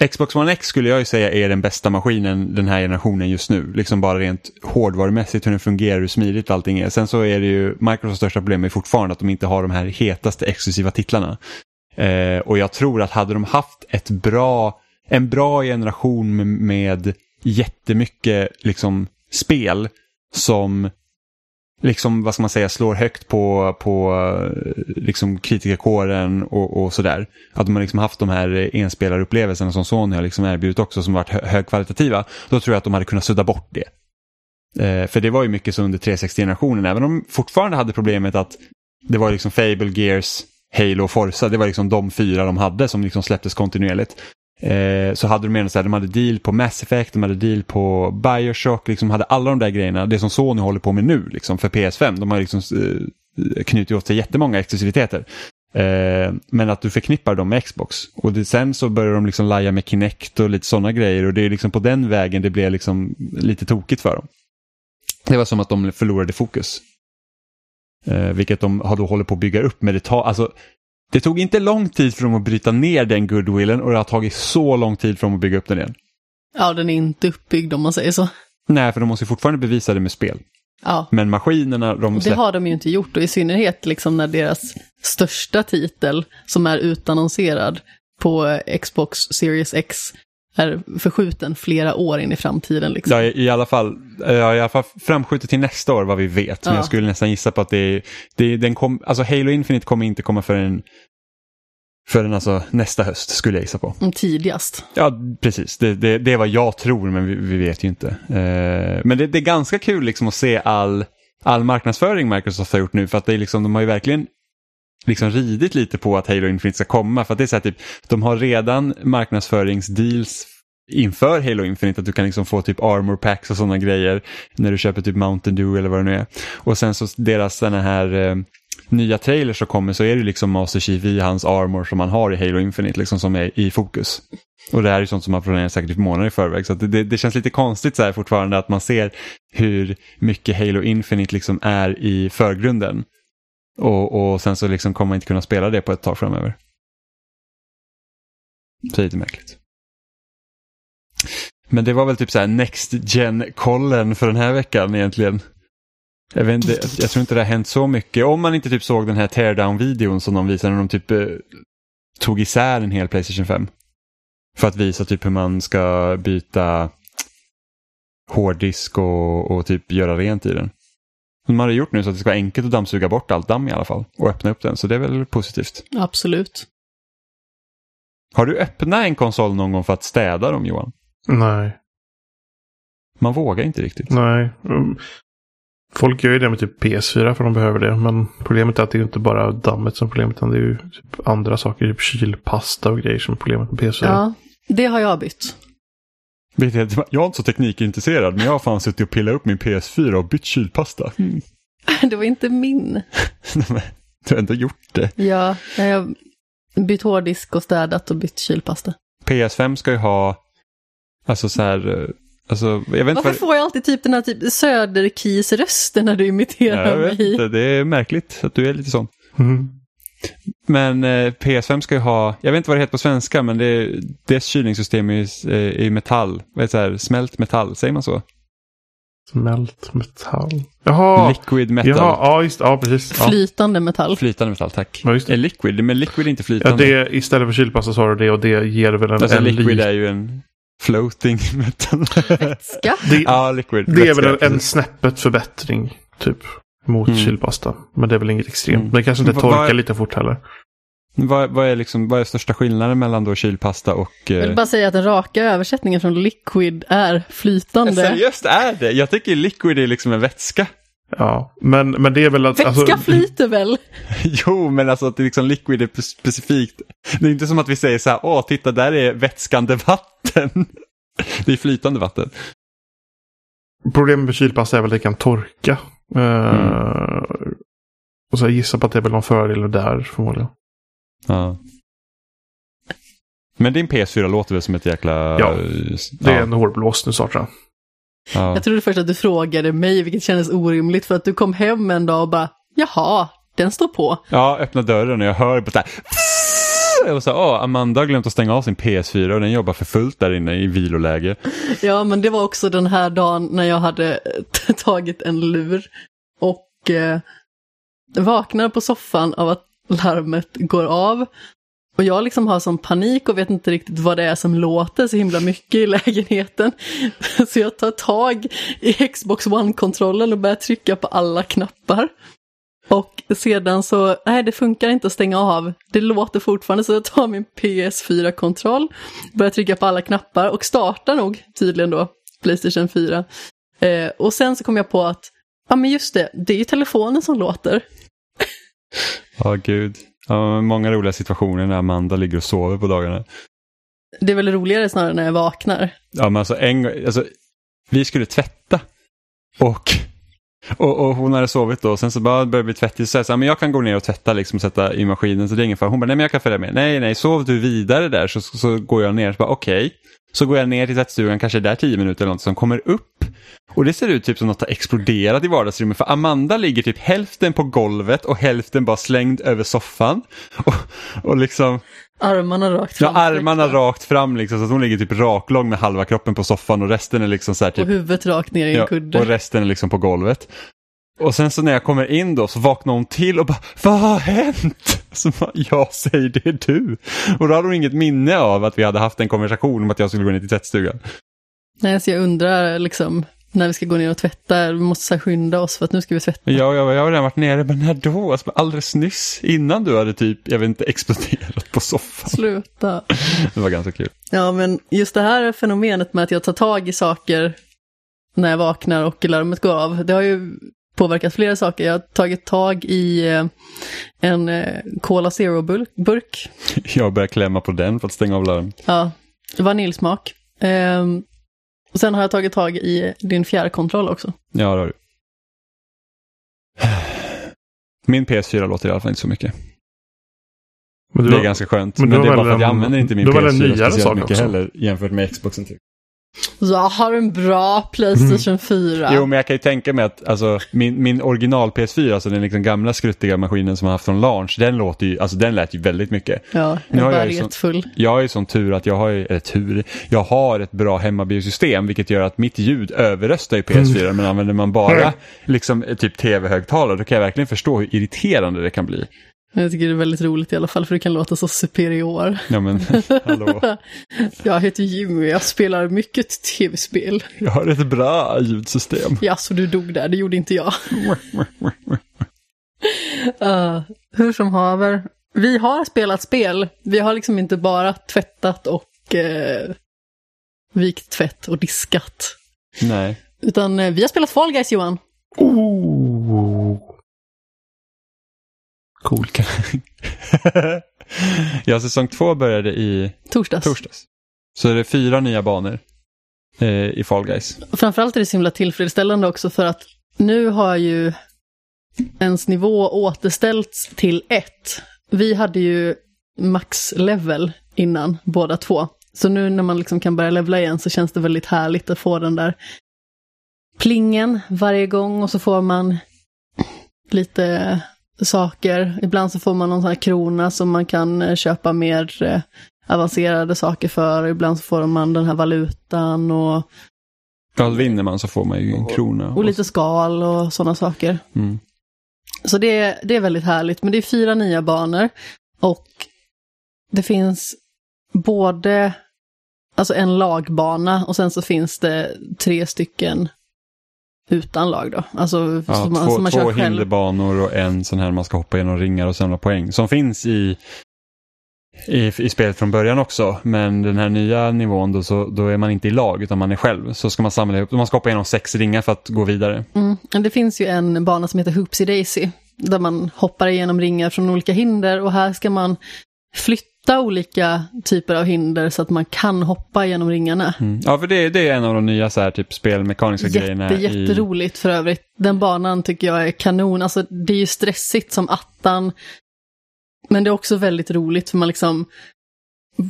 Xbox One X skulle jag ju säga är den bästa maskinen den här generationen just nu. Liksom bara rent hårdvarumässigt hur den fungerar, hur smidigt allting är. Sen så är det ju, Microsofts största problem är fortfarande att de inte har de här hetaste exklusiva titlarna. Eh, och jag tror att hade de haft ett bra, en bra generation med, med jättemycket liksom spel som liksom, vad ska man säga, slår högt på, på eh, liksom kritikerkåren och, och sådär. Att de har liksom haft de här enspelarupplevelserna som Sony har liksom erbjudit också som varit hö högkvalitativa. Då tror jag att de hade kunnat sudda bort det. Eh, för det var ju mycket så under 360-generationen, även om de fortfarande hade problemet att det var liksom Fable, Gears, Halo och Forza, det var liksom de fyra de hade som liksom släpptes kontinuerligt. Eh, så hade de med så här, de hade deal på Mass Effect, de hade deal på Bioshock, liksom hade alla de där grejerna, det som Sony håller på med nu liksom för PS5. De har liksom eh, knutit åt sig jättemånga exklusiviteter. Eh, men att du förknippar dem med Xbox. Och det, sen så börjar de liksom laja med Kinect och lite sådana grejer och det är liksom på den vägen det blev liksom lite tokigt för dem. Det var som att de förlorade fokus. Eh, vilket de har då håller på att bygga upp. Men det, tar, alltså, det tog inte lång tid för dem att bryta ner den goodwillen och det har tagit så lång tid för dem att bygga upp den igen.
Ja, den är inte uppbyggd om man säger så.
Nej, för de måste fortfarande bevisa det med spel.
Ja.
Men maskinerna, de
Det har de ju inte gjort och i synnerhet liksom när deras största titel som är utannonserad på Xbox Series X är förskjuten flera år in i framtiden. Liksom.
Ja, i, i, alla fall, ja, i alla fall framskjutet till nästa år vad vi vet. Men
Ja.
jag skulle nästan gissa på att det är, det, den kom, alltså Halo Infinite kommer inte komma förrän, förrän alltså nästa höst skulle jag gissa på.
Mm, Tidigast.
Ja, precis. Det, det, det är vad jag tror, men vi, vi vet ju inte. Eh, men det, det är ganska kul liksom att se all, all marknadsföring Microsoft har gjort nu, för att det är liksom, de har ju verkligen liksom ridit lite på att Halo Infinite ska komma. För att det är så här, typ, de har redan marknadsföringsdeals inför Halo Infinite, att du kan liksom få typ armor packs och sådana grejer när du köper typ Mountain Dew eller vad det nu är. Och sen så deras sådana här eh, nya trailers som kommer så är det liksom Master Chief i hans armor som man har i Halo Infinite liksom som är i fokus. Och det här är sånt som man planerar säkert i månader i förväg. Så att det, det känns lite konstigt så här fortfarande att man ser hur mycket Halo Infinite liksom är i förgrunden. Och, och sen så liksom kommer man inte kunna spela det på ett tag framöver. Så det är lite märkligt. Men det var väl typ så här Next Gen-kollen för den här veckan egentligen. Jag, vet inte, jag tror inte det har hänt så mycket. Om man inte typ såg den här teardown-videon som de visade när de typ eh, tog isär en hel Playstation 5. För att visa typ hur man ska byta hårddisk och, och typ göra rent i den. De hade gjort nu så att det ska vara enkelt att dammsuga bort allt damm i alla fall och öppna upp den, så det är väl positivt.
Absolut.
Har du öppnat en konsol någon gång för att städa dem Johan?
Nej,
Man vågar inte riktigt.
nej. Mm. Folk gör ju det med typ PS4 för de behöver det. Men problemet är att det är inte bara dammet som är problemet. Utan det är ju typ andra saker. Typ kylpasta och grejer som är problemet med PS4.
Ja, det har jag bytt.
Vet jag, jag är inte så teknikintresserad men jag har fan suttit och pillat upp min PS4 och bytt kylpasta.
Det var inte min.
Du har ändå gjort det.
Ja, jag har bytt hårddisk och städat och bytt kylpasta.
PS5 ska ju ha, alltså så här, eh, alltså jag vet inte
Varför
vad
får jag alltid typ den här typ Söderkis-rösten när du imiterar
jag vet
mig?
inte, det är märkligt att du är lite sån.
Mm.
Men eh, PS5 ska ju ha, jag vet inte vad det heter på svenska, men det, dess kylningssystem är ju eh, metall. Vad heter det, här, smält metall, säger man så?
Smält metall. Jaha!
Liquid metal.
Jaha, ja just ja precis. Ja.
Flytande metall.
Flytande metall, tack.
Ja, just det.
Eh, liquid, men liquid är inte
Ja,
flytande.
det, istället för kylpasta så har du det och det ger väl en,
alltså
en
liquid är ju en floating metal.
Ska?
det,
ja, liquid.
det är väl en,
vätska,
en snäppet förbättring. Typ. Mot
Mm.
kylpasta. Men det är väl inget extremt.
Mm.
Det kanske inte torkar
vad-
lite fort heller.
Vad, vad, är liksom, vad är största skillnaden mellan då kylpasta och...
Jag vill
Eh...
bara säga att den raka översättningen från liquid är flytande.
Seriöst är det? Jag tycker liquid är liksom en vätska.
Ja, men, men det är väl att...
Vätska
alltså,
flyter väl?
Jo, men alltså att det liksom liquid är specifikt. Det är inte som att vi säger så här, åh, titta där är vätskande vatten. Det är flytande vatten.
Problemet med kylpasta är väl att det kan torka.
Mm.
Och så jag gissar på att det är väl någon fördel där förmodligen.
Ja. Men din PS4 låter väl som ett jäkla...
Ja, Det är
ja,
en hårblåst nu snart tror jag.
ja.
Jag trodde först att du frågade mig, vilket kändes orimligt, för att du kom hem en dag och bara, jaha, den står på.
ja, öppna dörren och jag hör på så här... Och så, åh, Amanda har glömt att stänga av sin PS4 och den jobbar för fullt där inne i viloläge.
Ja, men det var också den här dagen när jag hade tagit en lur och eh, vaknar på soffan av att larmet går av. Och jag liksom har sån panik och vet inte riktigt vad det är som låter så himla mycket i lägenheten. Så jag tar tag i Xbox One-kontrollen och börjar trycka på alla knappar. Och sedan så, nej det funkar inte att stänga av. Det låter fortfarande så jag tar min PS4-kontroll, börjar trycka på alla knappar och startar nog tydligen då Playstation 4. Eh, och sen så kom jag på att, ja men just det, det är ju telefonen som låter.
Ja, gud. Ja, många roliga situationer när Amanda ligger och sover på dagarna.
Det är väl roligare snarare när jag vaknar.
Ja, men alltså, en, gång- alltså vi skulle tvätta och, och, och hon hade sovit då. Sen så bara började det bli tvättigt. Så jag sa, men jag kan gå ner och tvätta liksom och sätta i maskinen. Så det är ingen fara. Hon bara, nej men jag kan följa med. Nej, nej, sov du vidare där så, så, så går jag ner. Så bara, okej. Så går jag ner till tvättstugan, kanske där tio minuter eller något, som kommer upp. Och det ser ut typ som något har exploderat i vardagsrummet. För Amanda ligger typ hälften på golvet och hälften bara slängd över soffan. Och, och liksom,
Armarna rakt
ja,
fram.
armarna rakt fram liksom. Så att hon ligger typ raklång med halva kroppen på soffan och resten är liksom så här typ
Och huvudet rakt ner i en
Ja,
kudde.
och resten är liksom på golvet. Och sen så när jag kommer in då så vaknar hon till och bara Vad har hänt? Så bara, jag säger det är du. Och då hade hon inget minne av att vi hade haft en konversation om att jag skulle gå ner till tvättstugan.
Nej, så jag undrar liksom när vi ska gå ner och tvätta, vi måste så skynda oss för att nu ska vi tvätta.
Men jag, jag, har redan varit nere, men när då? Alltså, alldeles nyss, innan du hade typ, jag vet inte, exploderat på soffan.
Sluta.
Det var ganska kul.
Ja, men just det här fenomenet med att jag tar tag i saker när jag vaknar och larmet går av, det har ju påverkat flera saker. Jag har tagit tag i eh, en eh, Cola Zero-burk,
Jag började klämma på den för att stänga av larm.
ja, vaniljsmak. Och sen har jag tagit tag i din fjärrkontroll också.
Ja, det har du. Min PS4 låter i alla fall inte så mycket.
Men
Det är ganska skönt.
men
Men, det är bara för att jag använder inte min
du har väl en
PS4
nyare
speciellt mycket
också?
heller jämfört med Xboxen. Typ.
Jag har en bra Playstation 4.
Jo, men jag kan ju tänka mig att alltså, min, min original PS4, alltså den liksom gamla skruttiga maskinen som jag haft från launch, den låter ju, alltså den lät ju väldigt mycket.
Ja,
Nu har
är
jag sån-
retfull.
Jag har ju sån tur att jag har, eller tur, jag har ett bra hemmabiosystem vilket gör att mitt ljud överröstar i PS4 men använder man bara liksom typ tv-högtalare då kan jag verkligen förstå hur irriterande det kan bli.
Jag tycker det är väldigt roligt i alla fall, för det kan låta så superior.
Ja men hallå,
Jag heter Jimmy, jag spelar mycket tv-spel.
jag har ett bra ljudsystem.
Ja, så du dog där, det gjorde inte jag. Uh, hur som haver, vi har spelat spel. Vi har liksom inte bara tvättat och uh, vikt tvätt och diskat.
Nej.
Utan uh, vi har spelat Fall Guys, Johan.
Oh.
Cool. ja, säsong två började i
Torsdags.
torsdags. Så det är fyra nya banor eh, i Fall Guys.
Och Framförallt är det så himla tillfredsställande också för att nu har ju ens nivå återställts till ett. Vi hade ju max level innan, båda två. Så nu när man liksom kan börja levla igen så känns det väldigt härligt att få den där plingen varje gång och så får man lite saker. Ibland så får man någon sån här krona som man kan eh, köpa mer eh, avancerade saker för. Ibland så får man den här valutan och
Ja, vinner man så får man ju en krona.
och lite skal och sådana saker.
Mm.
Så det, det är väldigt härligt. Men det är fyra nya banor. Och det finns både alltså en lagbana och sen så finns det tre stycken utan lag då. Alltså
Ja,
som
två
som man
två
kör själv.
hinderbanor och en sån här man ska hoppa genom ringar och samla poäng. Som finns i, i, i spelet från början också. Men den här nya nivån då, så, då är man inte i lag utan man är själv. Så ska man samla ihop, man ska hoppa igenom sex ringar för att gå vidare.
Mm. Det finns ju en bana som heter Hoopsie Daisy. Där man hoppar igenom ringar från olika hinder och här ska man flytta olika typer av hinder så att man kan hoppa genom ringarna.
Mm. Ja, för det, det är en av de nya så här, typ spelmekaniska grejerna.
Jätte,
i...
jätteroligt för övrigt. Den banan tycker jag är kanon. Alltså det är ju stressigt som attan. Men det är också väldigt roligt för man liksom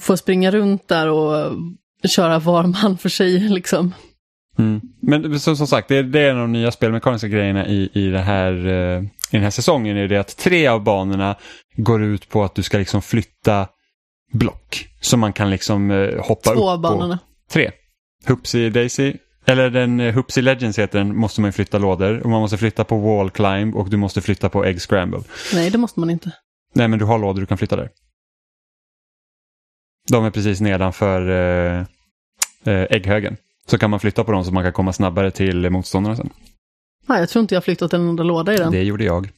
får springa runt där och köra var man för sig liksom.
Mm. Men som, som sagt, det, det är en av de nya spelmekaniska grejerna i, i, det här, eh, i den här säsongen. är det att tre av banorna går ut på att du ska liksom flytta block. Så man kan liksom eh, hoppa
Två
upp
banorna.
på. Tre. Hoopsie Daisy, eller den eh, Hoopsie Legends heter den, måste man ju flytta lådor. Och man måste flytta på Wall Climb och du måste flytta på Egg Scramble.
Nej, det måste man inte.
Nej men du har lådor du kan flytta där. De är precis nedanför eh, eh, ägghögen. Så kan man flytta på dem så man kan komma snabbare till motståndarna sen.
Ah, jag tror inte jag har flyttat en enda låda i den.
Det gjorde jag.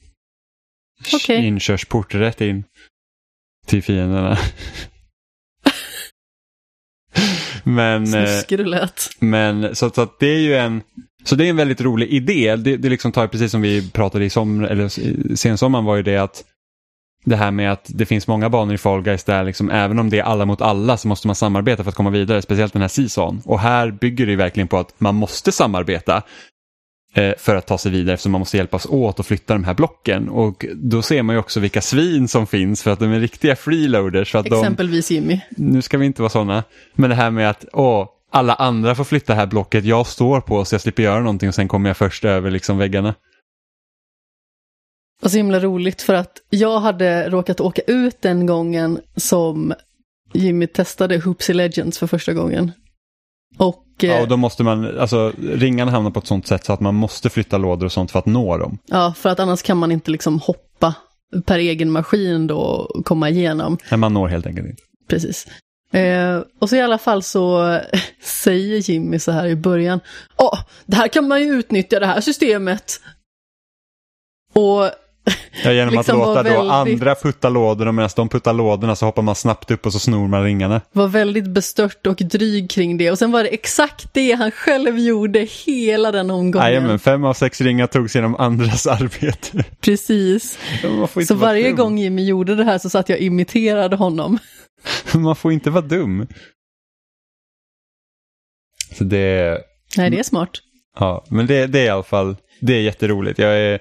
Okej.
Inkörsport rätt in till fienderna. men, eh,
Snuskig du lät.
men så, så att det är ju en så det är en väldigt rolig idé. Det, det liksom tar precis som vi pratade i som, eller i sensommaren var ju det att det här med att det finns många banor i Fall Guys där liksom, även om det är alla mot alla så måste man samarbeta för att komma vidare, speciellt den här season. Och här bygger det ju verkligen på att man måste samarbeta för att ta sig vidare eftersom man måste hjälpas åt att flytta de här blocken. Och då ser man ju också vilka svin som finns för att de är riktiga freeloaders. Att de,
Exempelvis Jimmy.
nu ska vi inte vara sådana, men det här med att åh, alla andra får flytta det här blocket jag står på så jag slipper göra någonting och sen kommer jag först över liksom väggarna.
Och så himla roligt för att jag hade råkat åka ut den gången som Jimmy testade Hoopsy Legends för första gången. Och,
Ja,
eh,
och då måste man, alltså ringarna hamnar på ett sånt sätt så att man måste flytta lådor och sånt för att nå dem.
ja, för att annars kan man inte liksom hoppa per egen maskin då och komma igenom.
Men man når helt enkelt inte.
Precis. Eh, och så i alla fall så säger Jimmy så här i början. Ja, det här kan man ju utnyttja det här systemet. Och
Ja, genom
Liksom
att låta
var
då
väldigt-
andra putta lådorna medan de puttar lådorna så hoppar man snabbt upp och så snor man ringarna.
var väldigt bestört och dryg kring det. Och sen var det exakt det han själv gjorde hela den omgången.
Jajamän, fem av sex ringar togs genom andras arbete.
Precis. Så varje
dum.
gång Jimmy gjorde det här så satt jag och imiterade honom.
Man får inte vara dum. Så det,
Nej, det är smart.
Ja, men det, det är i alla fall det är jätteroligt. Jag, är,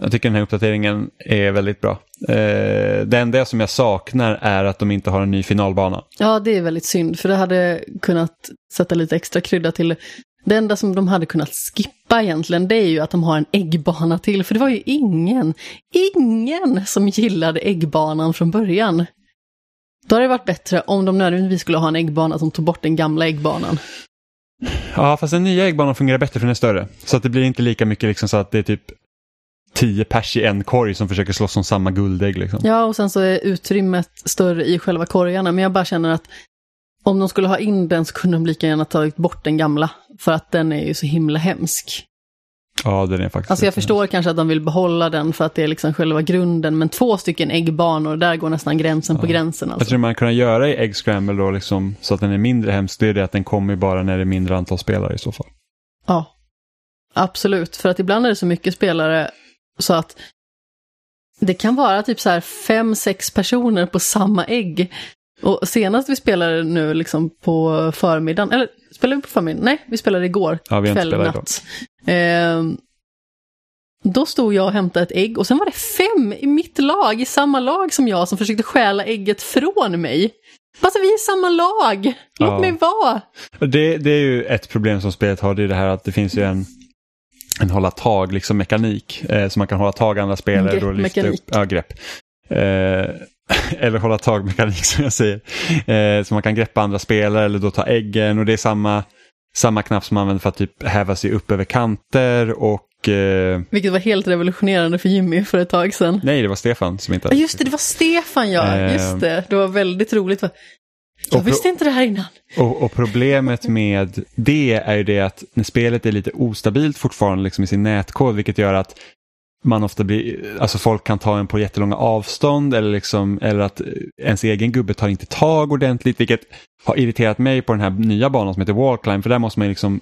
jag tycker den här uppdateringen är väldigt bra. Eh, det enda som jag saknar är att de inte har en ny finalbana.
Ja, det är väldigt synd, för det hade kunnat sätta lite extra krydda till. Det enda som de hade kunnat skippa egentligen, det är ju att de har en äggbana till, för det var ju ingen, ingen som gillade äggbanan från början. Då hade det varit bättre om de nödvändigtvis skulle ha en äggbana som tog bort den gamla äggbanan.
Ja, fast den nya äggbanan fungerar bättre för den är större. Så att det blir inte lika mycket liksom så att det är typ tio pers i en korg som försöker slåss om samma guldägg. Liksom.
Ja, och sen så är utrymmet större i själva korgarna, men jag bara känner att om de skulle ha in den så kunde de lika gärna tagit bort den gamla, för att den är ju så himla hemsk.
Ja, den är faktiskt
Alltså jag förstår kanske att de vill behålla den för att det är liksom själva grunden, men två stycken äggbanor, där går nästan gränsen på gränsen.
Jag
Alltså.
tror man kan göra i Egg Scramble då liksom, så att den är mindre hemsk, det är det att den kommer bara när det är mindre antal spelare i så fall.
Ja, absolut. För att ibland är det så mycket spelare så att det kan vara typ så här fem, sex personer på samma ägg. Och senast vi spelade nu liksom på förmiddagen, eller spelade vi på förmiddagen? Nej, vi spelade igår
Ja, vi
kväll, natt. Ehm, då stod jag och hämtade ett ägg och sen var det fem i mitt lag, i samma lag som jag, som försökte stjäla ägget från mig. Alltså vi är i samma lag, låt
Ja.
mig vara.
Det, det är ju ett problem som spelet har, det är det här att det finns ju en, en hålla tag liksom mekanik. Eh, så man kan hålla tag andra spelare och lyfta upp. Ja, grepp. Eh, eller hålla tag mekanik som jag säger. Eh, så man kan greppa andra spelare eller då ta äggen och det är samma, samma knapp som man använder för att typ häva sig upp över kanter och eh,
Vilket var helt revolutionerande för Jimmy för ett tag sedan.
nej det var Stefan som inte
Ja, just det, det var Stefan ja.
Eh.
Just det, det var väldigt roligt. Jag visste inte det här innan.
Och, och problemet med det är ju det att när spelet är lite ostabilt fortfarande liksom i sin nätkod vilket gör att man ofta blir, alltså folk kan ta en på jättelånga avstånd eller, liksom, eller att ens egen gubbe tar inte tag ordentligt vilket har irriterat mig på den här nya banan som heter Wallclimb för där måste man liksom,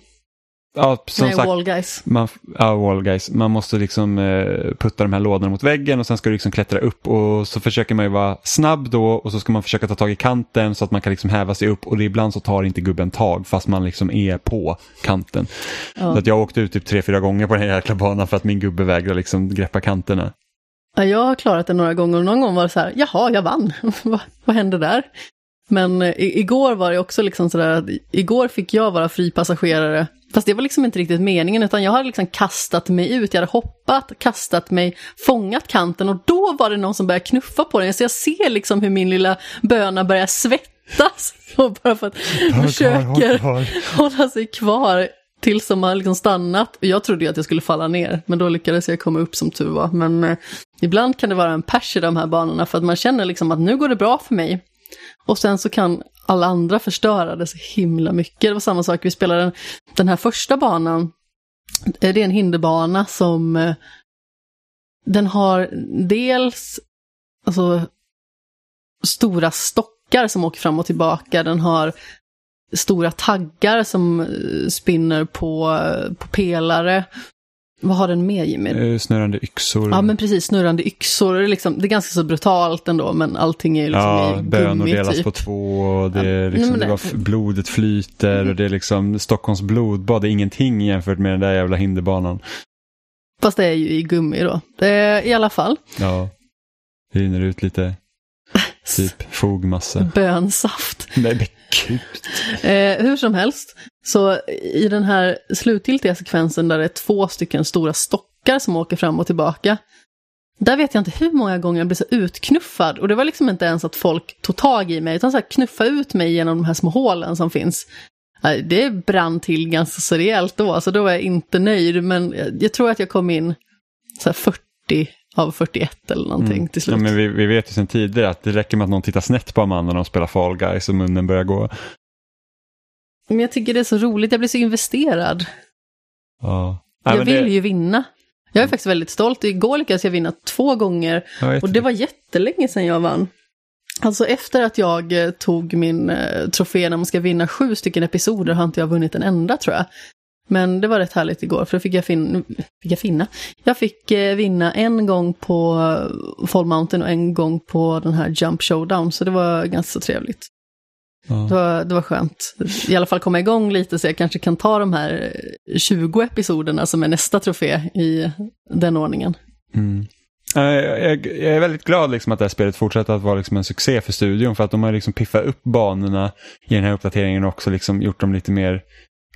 ja som
Nej,
sagt,
Wall Guys.
man, ja, wall guys. Man måste liksom eh, putta de här lådorna mot väggen och sen ska du liksom klättra upp och så försöker man ju vara snabb då och så ska man försöka ta tag i kanten så att man kan liksom häva sig upp och det ibland så tar inte gubben tag fast man liksom är på kanten. Så
Ja.
att jag åkte ut typ tre, fyra gånger på den här jäkla banan för att min gubbe vägrar liksom greppa kanterna.
Ja, jag har klarat det några gånger och någon gång var det så här, jaha, jag vann. vad, vad hände där? Men eh, i, igår var det också liksom sådär att igår fick jag vara fripassagerare. Fast det var liksom inte riktigt meningen, utan jag hade liksom kastat mig ut. Jag hade hoppat, kastat mig, fångat kanten och då var det någon som började knuffa på den. Så jag ser liksom hur min lilla böna börjar svettas. Och bara för att försöker hålla sig kvar tills de har liksom stannat. Och Jag trodde ju att jag skulle falla ner, men då lyckades jag komma upp som tur var. Men eh, ibland kan det vara en pers i de här banorna för att man känner liksom att nu går det bra för mig. Och sen så kan alla andra förstöra det så himla mycket. Det var samma sak, vi spelade den, den här första banan. Eh, det är en hinderbana som eh, den har dels alltså, stora stockar som åker fram och tillbaka. Den har stora taggar som eh, spinner på, på pelare. Vad har den med Jimmy?
Eh, Snurrande yxor.
Ja men precis, snurrande yxor. Det är, liksom, det är ganska så brutalt ändå men allting är ju liksom
Ja,
i
bönor
gummi
delas
typ.
på två och det, är liksom,
nej,
det
det-
var, blodet flyter och det är liksom Stockholms blodbad, det är ingenting jämfört med den där jävla hinderbanan.
Fast det är ju i gummi då. Det I alla fall.
Ja, det rinner ut lite typ fogmassa.
Bönsaft.
Nej men gud.
Eh, hur som helst, så i den här slutgiltiga sekvensen där det är två stycken stora stockar som åker fram och tillbaka. Där vet jag inte hur många gånger jag blev så utknuffad. Och det var liksom inte ens att folk tog tag i mig, utan så här knuffa ut mig genom de här små hålen som finns. Det brann till ganska så rejält då, så då var jag inte nöjd. Men jag, tror att jag kom in så här 40 av 41 eller någonting till slut.
Mm. Ja, men vi, vi vet ju sedan tidigare att det räcker med att någon tittar snett på Amanda när de spelar Fall Guys och munnen börjar gå.
Men jag tycker det är så roligt, jag blir så investerad.
Ja. Ja,
jag vill
det,
ju vinna. Jag är faktiskt väldigt stolt. Igår lyckades jag vinna två gånger och det var jättelänge sedan jag vann. Alltså efter att jag eh, tog min eh, trofé när man ska vinna sju stycken episoder har inte jag vunnit en enda tror jag. Men det var rätt härligt igår för då fick jag, fin fick jag finna. Jag fick eh, vinna en gång på Fall Mountain och en gång på den här Jump Showdown så det var ganska så Det var, det var skönt. I alla fall komma igång lite så jag kanske kan ta de här eh, 20 episoderna som är nästa trofé i den ordningen.
Mm. Jag, jag är väldigt glad liksom att det här spelet fortsätter att vara liksom en succé för studion för att de har liksom piffat upp banorna i den här uppdateringen och också liksom gjort dem lite mer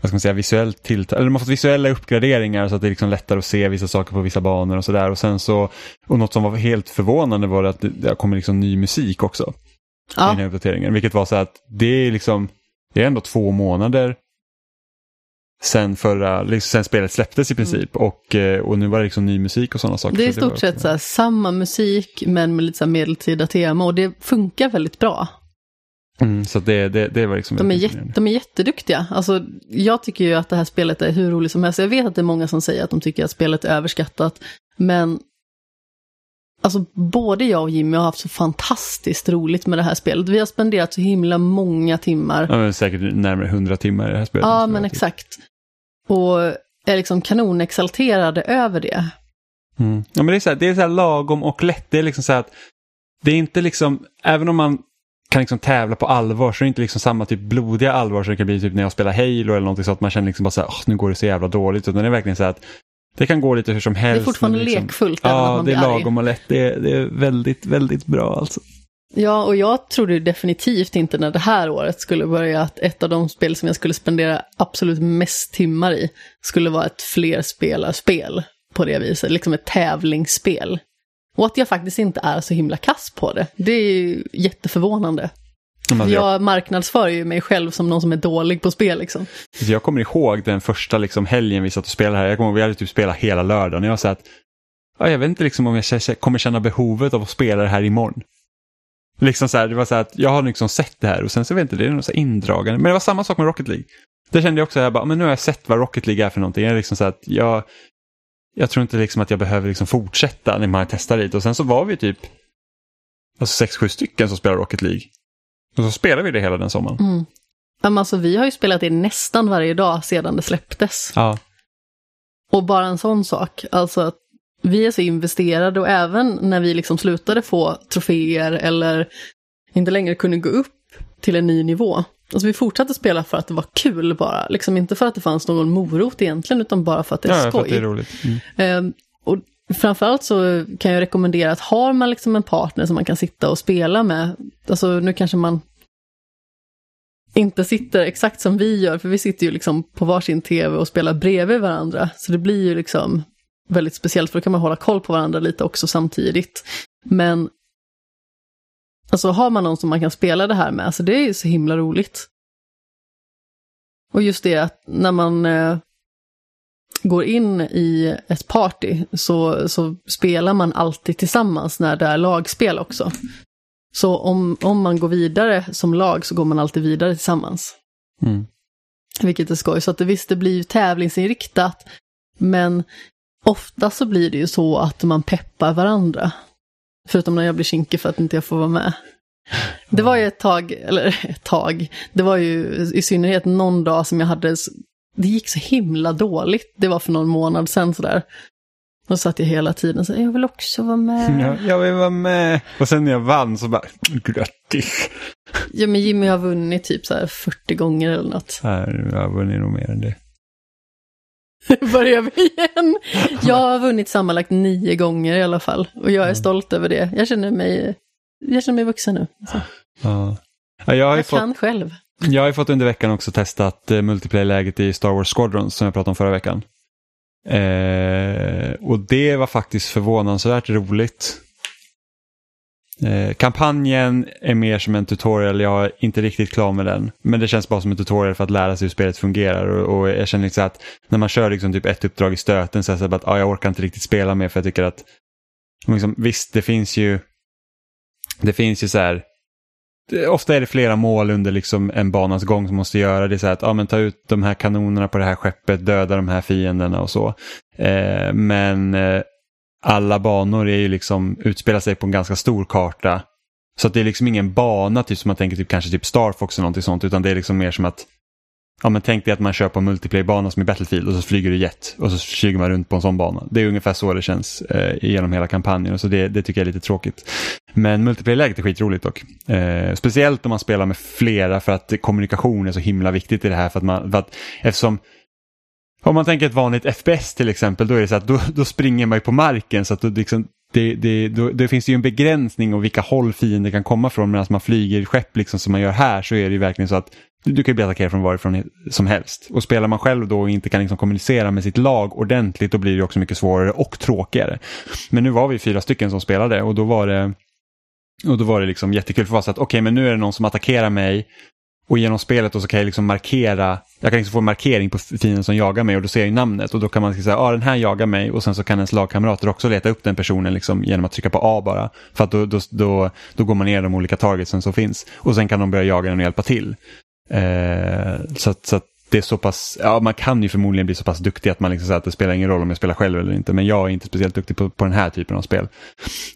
vad ska man säga, visuellt tilltal. Eller de har fått visuella uppgraderingar så att det är liksom lättare att se vissa saker på vissa banor och sådär. Och sen så, och något som var helt förvånande var att det, det kommer liksom ny musik också i den
Ja,
här uppdateringen. Vilket var så att det är liksom, det är ändå två månader sen förra, liksom sen spelet släpptes i princip. Och, eh, och nu var det liksom ny musik och sådana saker.
det är i stort sett
också-
så här, samma musik men med lite så här medeltida tema och det funkar väldigt bra.
Mm, så det, det, det var liksom
De är, jätte, de är jätteduktiga. Alltså, jag tycker ju att det här spelet är hur roligt som helst. Jag vet att det är många som säger att de tycker att spelet är överskattat. Men alltså, både jag och Jimmy har haft så fantastiskt roligt med det här spelet. Vi har spenderat så himla många timmar.
Ja, säkert närmare 100 timmar i det här spelet.
Ja, men exakt. Och är liksom kanonexalterade över det.
Mm. Ja, men det är så här, det är så lagom och lätt. Det är liksom så här att det är inte liksom, även om man kan liksom tävla på allvar så är det inte liksom samma typ blodiga allvar som det kan bli typ när jag spelar Halo eller någonting så att man känner liksom bara så här, "Åh, nu går det så jävla dåligt. Utan det är verkligen så här att det kan gå lite hur som
Det
helst.
är fortfarande
liksom,
lekfullt
Ja, det är lagom och lätt. Det är, det är väldigt, väldigt bra alltså.
Ja, och jag trodde definitivt inte när det här året skulle börja att ett av de spel som jag skulle spendera absolut mest timmar i skulle vara ett flerspelarspel på det viset, liksom ett tävlingsspel. Och att jag faktiskt inte är så himla kass på det. Det är ju jätteförvånande.
Jag,
Jag marknadsför ju mig själv som någon som är dålig på spel liksom.
alltså, jag kommer ihåg den första liksom helgen vi satt och spelade här. Jag kommer ihåg vi hade typ spelat hela lördagen. Och jag sa att ja, jag vet inte liksom om jag kommer känna behovet av att spela det här imorgon. Liksom så här, det var så här att jag har liksom sett det här och sen så vet jag inte, det är något så indragande. Men det var samma sak med Rocket League. Det kände jag också, jag bara, men nu har jag sett vad Rocket League är för någonting. Jag är liksom så att jag, jag tror inte liksom att jag behöver liksom fortsätta när man testar lite. Och sen så var vi typ alltså sex, sju stycken som spelar Rocket League. Och så spelade vi det hela den sommaren.
Mm. Men alltså vi har ju spelat det nästan varje dag sedan det släpptes.
Ja.
Och bara en sån sak, alltså att vi är så investerade och även när vi liksom slutade få troféer eller inte längre kunde gå upp till en ny nivå. Alltså vi fortsatte spela för att det var kul bara, liksom inte för att det fanns någon morot egentligen utan bara för att det är
Ja, för
skoj.
att det är roligt. Mm.
Ehm, och framförallt så kan jag rekommendera att har man liksom en partner som man kan sitta och spela med, alltså nu kanske man inte sitter exakt som vi gör, för vi sitter ju liksom på varsin tv och spelar bredvid varandra, så det blir ju liksom väldigt speciellt, för då kan man hålla koll på varandra lite också samtidigt. Men alltså har man någon som man kan spela det här med, alltså det är ju så himla roligt. Och just det att när man eh, går in i ett party så, så spelar man alltid tillsammans när det är lagspel också. Så om, om man går vidare som lag så går man alltid vidare tillsammans.
Mm.
Vilket är skoj. Så att det, visst, det blir ju tävlingsinriktat. Men ofta så blir det ju så att man peppar varandra. Förutom när jag blir kinkig för att inte jag får vara med. Det var ju ett tag, eller ett tag, det var ju i synnerhet någon dag som jag hade, det gick så himla dåligt. Det var för någon månad sedan sådär. Då satt jag hela tiden så jag vill också vara med.
Ja, jag vill vara med. Och sen när jag vann så bara, grattis.
Ja men Jimmy har vunnit typ så här 40 gånger eller något.
Här, jag har vunnit nog mer än det.
Börjar vi igen? Jag har vunnit sammanlagt nio gånger i alla fall. Och jag är stolt över det. Jag känner mig, jag känner mig vuxen nu. Så
Ja. Ja, jag,
jag
fått,
kan själv
jag har ju fått under veckan också testat uh, multiplayer-läget i Star Wars Squadrons som jag pratade om förra veckan. Eh, och det var faktiskt förvånansvärt roligt. Eh, kampanjen är mer som en tutorial, jag är inte riktigt klar med den. Men det känns bara som en tutorial för att lära sig hur spelet fungerar. Och, och jag känner liksom att när man kör liksom typ ett uppdrag i stöten så är det så bara att ah, jag orkar inte riktigt spela mer för jag tycker att liksom, visst, det finns ju det finns ju så här det- Ofta är det flera mål under liksom en banas gång som måste göra. Det är så här att ah, men ta ut de här kanonerna på det här skeppet, döda de här fienderna och så. Eh, men eh, alla banor är ju liksom, utspelar sig på en ganska stor karta. Så att det är liksom ingen bana typ som man tänker typ kanske typ Star Fox eller någonting sånt. Utan det är liksom mer som att Ja men tänk dig att man kör på en multiplayer-bana som i Battlefield och så flyger du jet och så flyger man runt på en sån bana. Det är ungefär så det känns eh, genom hela kampanjen och så det, det tycker jag är lite tråkigt. Men multiplayer-läget är skitroligt dock. Eh, speciellt om man spelar med flera för att kommunikation är så himla viktigt i det här. För att man, för att, eftersom om man tänker ett vanligt FPS till exempel, då är det så att då, då springer man ju på marken så att då, liksom, det, det, då, det finns ju en begränsning och vilka håll fienden kan komma från medan man flyger skepp liksom som man gör här så är det ju verkligen så att du, kan ju bli attackerad från varifrån som helst. Och spelar man själv då och inte kan liksom kommunicera med sitt lag ordentligt då blir det också mycket svårare och tråkigare. Men nu var vi fyra stycken som spelade och då var det och då var det liksom jättekul för oss att okej okay, men nu är det någon som attackerar mig och genom spelet då så kan jag liksom markera, jag kan liksom få en markering på fienden som jagar mig och då ser jag namnet och då kan man liksom säga, ja ah, den här jagar mig och sen så kan ens lagkamrater också leta upp den personen liksom genom att trycka på A bara. För att då, då, då, då går man ner de olika targetsen som finns och sen kan de börja jaga den och hjälpa till. Eh, så, att, så att det är så pass, ja man kan ju förmodligen bli så pass duktig att man liksom säger att det spelar ingen roll om jag spelar själv eller inte. Men jag är inte speciellt duktig på, på den här typen av spel.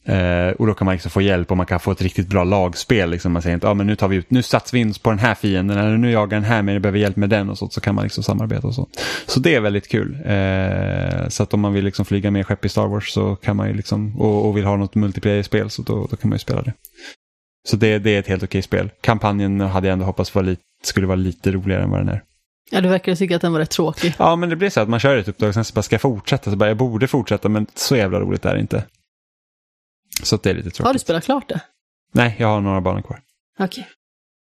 Eh, och då kan man liksom få hjälp och man kan få ett riktigt bra lagspel. Liksom. Man säger inte, ja men nu tar vi ut, nu satsar vi in på den här fienden eller nu jagar den här men jag behöver hjälp med den och så. Så kan man liksom samarbeta och så. Så det är väldigt kul. Eh, så att om man vill liksom flyga med skepp i Star Wars så kan man ju liksom, och, och vill ha något multiplayer-spel så då, då kan man ju spela det. Så det, det är ett helt okej spel. Kampanjen hade jag ändå hoppats var lite, skulle vara lite roligare än vad den är.
Ja, du verkar tycka att den var rätt tråkig.
Ja, men det blir så att man kör ett uppdrag och sen så bara ska jag fortsätta. Så bara, jag borde fortsätta, men så jävla roligt är det inte. Så att det är lite tråkigt.
Har du spelat klart det?
Nej, jag har några banor kvar.
Okej.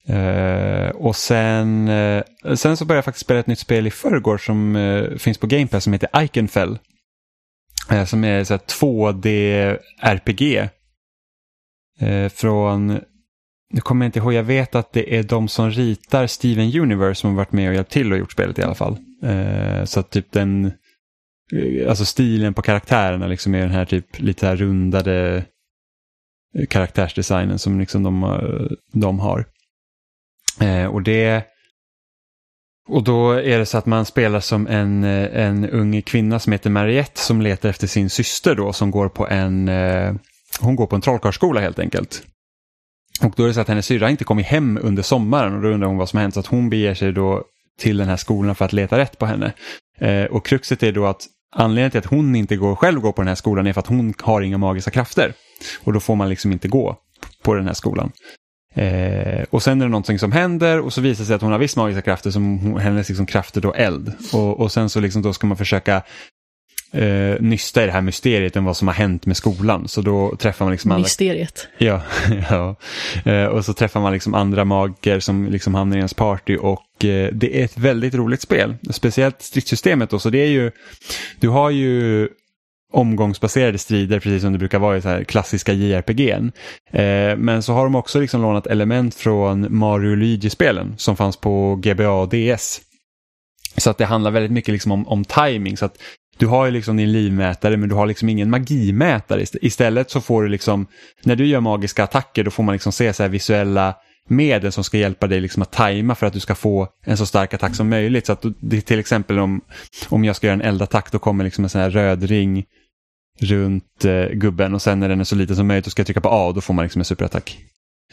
Eh, och sen, eh, sen så började jag faktiskt spela ett nytt spel i förrgår som eh, finns på Game Pass som heter Iconfell. Som är så här 2D-RPG. Eh, från, nu kommer jag inte ihåg, jag vet att det är de som ritar Steven Universe som har varit med och hjälpt till och gjort spelet i alla fall. Eh, så att typ den, eh, alltså stilen på karaktärerna liksom är den här typ lite här rundade eh, karaktärsdesignen som liksom de, eh, de har. Eh, och det och då är det så att man spelar som en, en ung kvinna som heter Mariette som letar efter sin syster då som går på en, hon går på en trollkarlsskola helt enkelt. Och då är det så att hennes syrra inte kommit hem under sommaren och då undrar hon vad som har hänt så att hon beger sig då till den här skolan för att leta rätt på henne. Eh, och kruxet är då att anledningen till att hon inte går, själv går på den här skolan är för att hon har inga magiska krafter. Och då får man liksom inte gå på den här skolan. Eh, och sen är det någonting som händer och så visar det sig att hon har visst magiska krafter som hon, hennes liksom krafter då eld. Och, och sen så liksom då ska man försöka eh, nysta i det här mysteriet om vad som har hänt med skolan. Så då träffar man liksom.
Mysteriet.
Ja, ja. Eh, och så träffar man liksom andra magiker som liksom hamnar i ens party och eh, det är ett väldigt roligt spel. Speciellt stridssystemet då, så det är ju, du har ju omgångsbaserade strider precis som det brukar vara i så här klassiska JRPG. Eh, men så har de också liksom lånat element från Mario Luigi-spelen som fanns på GBA och DS. Så att det handlar väldigt mycket liksom om, om timing. Så att du har ju liksom din livmätare men du har liksom ingen magimätare. Ist- Istället så får du liksom, när du gör magiska attacker då får man liksom se så här visuella medel som ska hjälpa dig liksom att tajma för att du ska få en så stark attack som möjligt. Så att det till exempel om, om jag ska göra en eldattack då kommer liksom en sån här röd ring runt eh, gubben och sen när den är så liten som möjligt då ska jag trycka på A och då får man liksom en superattack.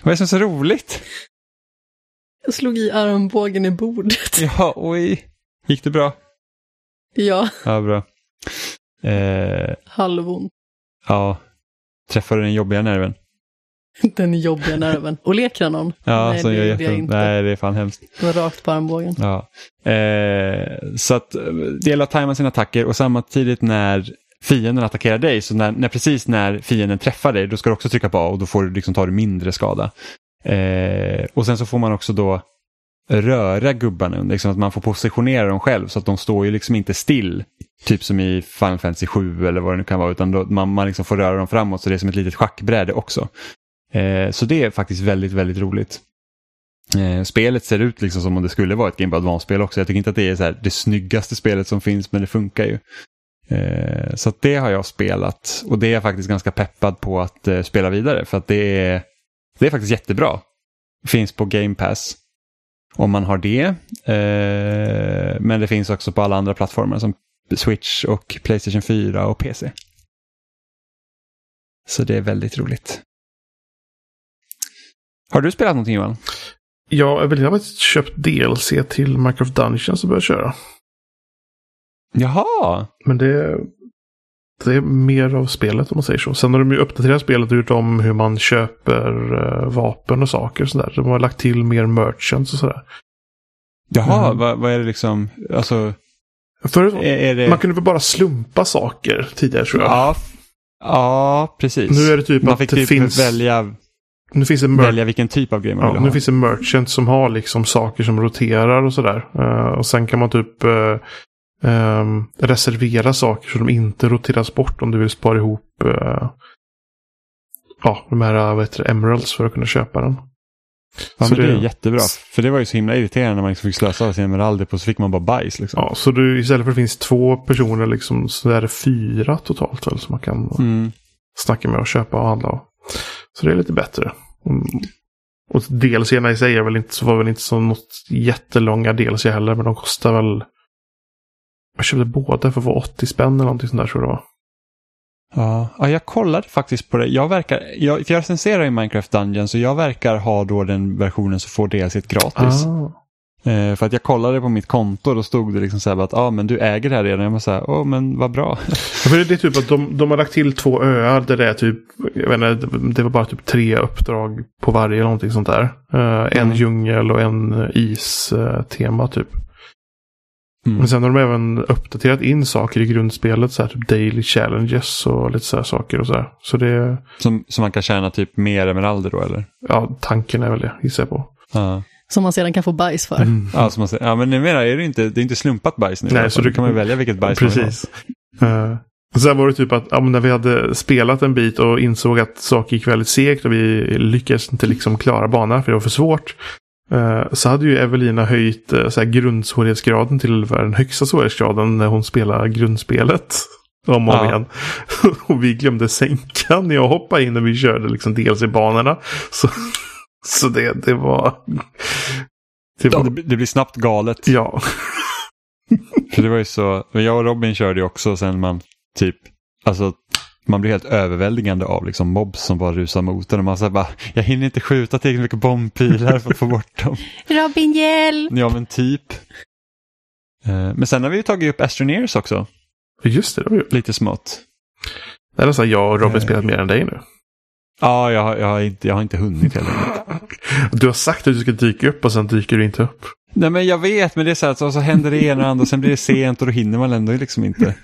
Vad är det som är så roligt?
Jag slog i armbågen i bordet.
Ja, oj. Gick det bra?
Ja,
Ja, bra. Eh,
halvont.
ja, träffade du den jobbiga nerven?
Den jobbiga nerven. Och leker någon?
Ja,
Nej,
som
det
gör
jag inte.
Nej, det är fan hemskt.
Det var rakt på armbågen.
Ja. Eh, så att att tajma sina attacker och samtidigt när fienden attackerar dig, så när, när precis när fienden träffar dig, då ska du också trycka på A och då får du liksom, tar du mindre skada. Eh, och sen så får man också då röra gubbarna, liksom att man får positionera dem själv så att de står ju liksom inte still, typ som i Final Fantasy 7 eller vad det nu kan vara, utan då, man, man liksom får röra dem framåt så det är som ett litet schackbräde också. Eh, så det är faktiskt väldigt, väldigt roligt. Eh, spelet ser ut liksom som om det skulle vara ett Game Boy Advance-spel också. Jag tycker inte att det är så här, det snyggaste spelet som finns, men det funkar ju. Eh, så att det har jag spelat och det är jag faktiskt ganska peppad på att eh, spela vidare för att det är, det är faktiskt jättebra. Finns på Game Pass om man har det. Eh, men det finns också på alla andra plattformar som Switch och Playstation 4 och PC. Så det är väldigt roligt. Har du spelat någonting Johan?
Ja, Evelina har faktiskt köpt DLC till Minecraft Dungeons och börjat köra.
Jaha!
Men det, det är mer av spelet om man säger så. Sen har de ju uppdaterat spelet och gjort om hur man köper eh, vapen och saker och sådär. De har lagt till mer merchants och sådär.
Jaha,
Mm.
vad, vad är det liksom? Alltså,
Förut,
det...
Man kunde väl bara slumpa saker tidigare tror jag.
Ja, ja, precis.
Nu är det typ
Man
att
fick
det
typ
finns...
välja,
Nu finns det
välja vilken typ av grej man
Ja,
vill
nu
ha.
finns det merchant som har liksom saker som roterar och sådär. Eh, och sen kan man typ eh, ehm, reservera saker så de inte roteras bort om du vill spara ihop eh, ja, de här vad heter det, emeralds för att kunna köpa den.
Ja,
så
men det är
det-
jättebra. För det var ju så himla irriterande när man liksom fick slösa sina emeralder på så fick man bara bajs. Liksom.
Ja, så du, istället för att det finns två personer liksom, så är det fyra totalt väl som man kan
Mm.
snacka med och köpa och handla av. Så det är lite bättre. Mm. Och DLCerna i sig är väl inte, så var väl inte så något jättelånga DLC heller, men de kostar väl... Jag köpte båda för att få 80 spänn eller någonting sånt där tror jag det var.
Ja. ja, jag kollade faktiskt på det. Jag verkar, jag, för jag recenserar i Minecraft Dungeon så jag verkar ha då den versionen som får DLC gratis.
Ah.
Eh, för att jag kollade på mitt konto och då stod det liksom så här att ah, men du äger det här redan. Jag var så här, åh men vad bra.
Ja, för det är typ att de, de har lagt till två öar där det är typ, jag vet inte, det var bara typ tre uppdrag på varje eller någonting sånt där. Eh, en
Mm.
djungel och en is-tema typ.
Mm.
Men sen har de även uppdaterat in saker i grundspelet, så här typ daily challenges och lite så här saker och så här. Så det,
Som, som man kan tjäna typ mer emeralder då eller?
ja, tanken är väl det, gissar jag på.
Ja.
Som man sedan kan få bajs för.
Mm.
Ja, som man säger, ja men numera är det inte, det är inte slumpat bajs nu.
Nej, så du-
kan man välja vilket bajs man vill ha.
Precis. Uh, sen var det typ att ja, men när vi hade spelat en bit och insåg att saker gick väldigt segt och vi lyckades inte liksom klara banan för det var för svårt. Eh, så hade ju Evelina höjt så här grundsvårighetsgraden till den högsta svårighetsgraden när hon spelar grundspelet. Om och
Ja.
igen. och vi glömde sänka när jag hoppade in och vi körde liksom dels i banorna. Så, så det, det var... Det
Ja,
var
det, blir- det blir snabbt galet.
ja.
För det var ju så, men jag och Robin körde ju också sen man typ, alltså man blir helt överväldigande av liksom mobs som bara rusar mot en och man säger bara, jag hinner inte skjuta tillräckligt mycket bombpilar för att få bort dem.
Robin, hjälp!
Ja men typ. Eh, Men sen har vi ju tagit upp Astroneers också,
Just det, det var ju...
lite smått.
Det är nästan jag och Robin
Eh.
spelat mer än dig nu.
Ja, jag, har- jag, har inte, jag har inte hunnit enkelt.
Du har sagt att du ska dyka upp och sen dyker du inte upp.
Nej men jag vet, men det är så här, så, så händer det ena och andra sen blir det sent och då hinner man ändå liksom inte.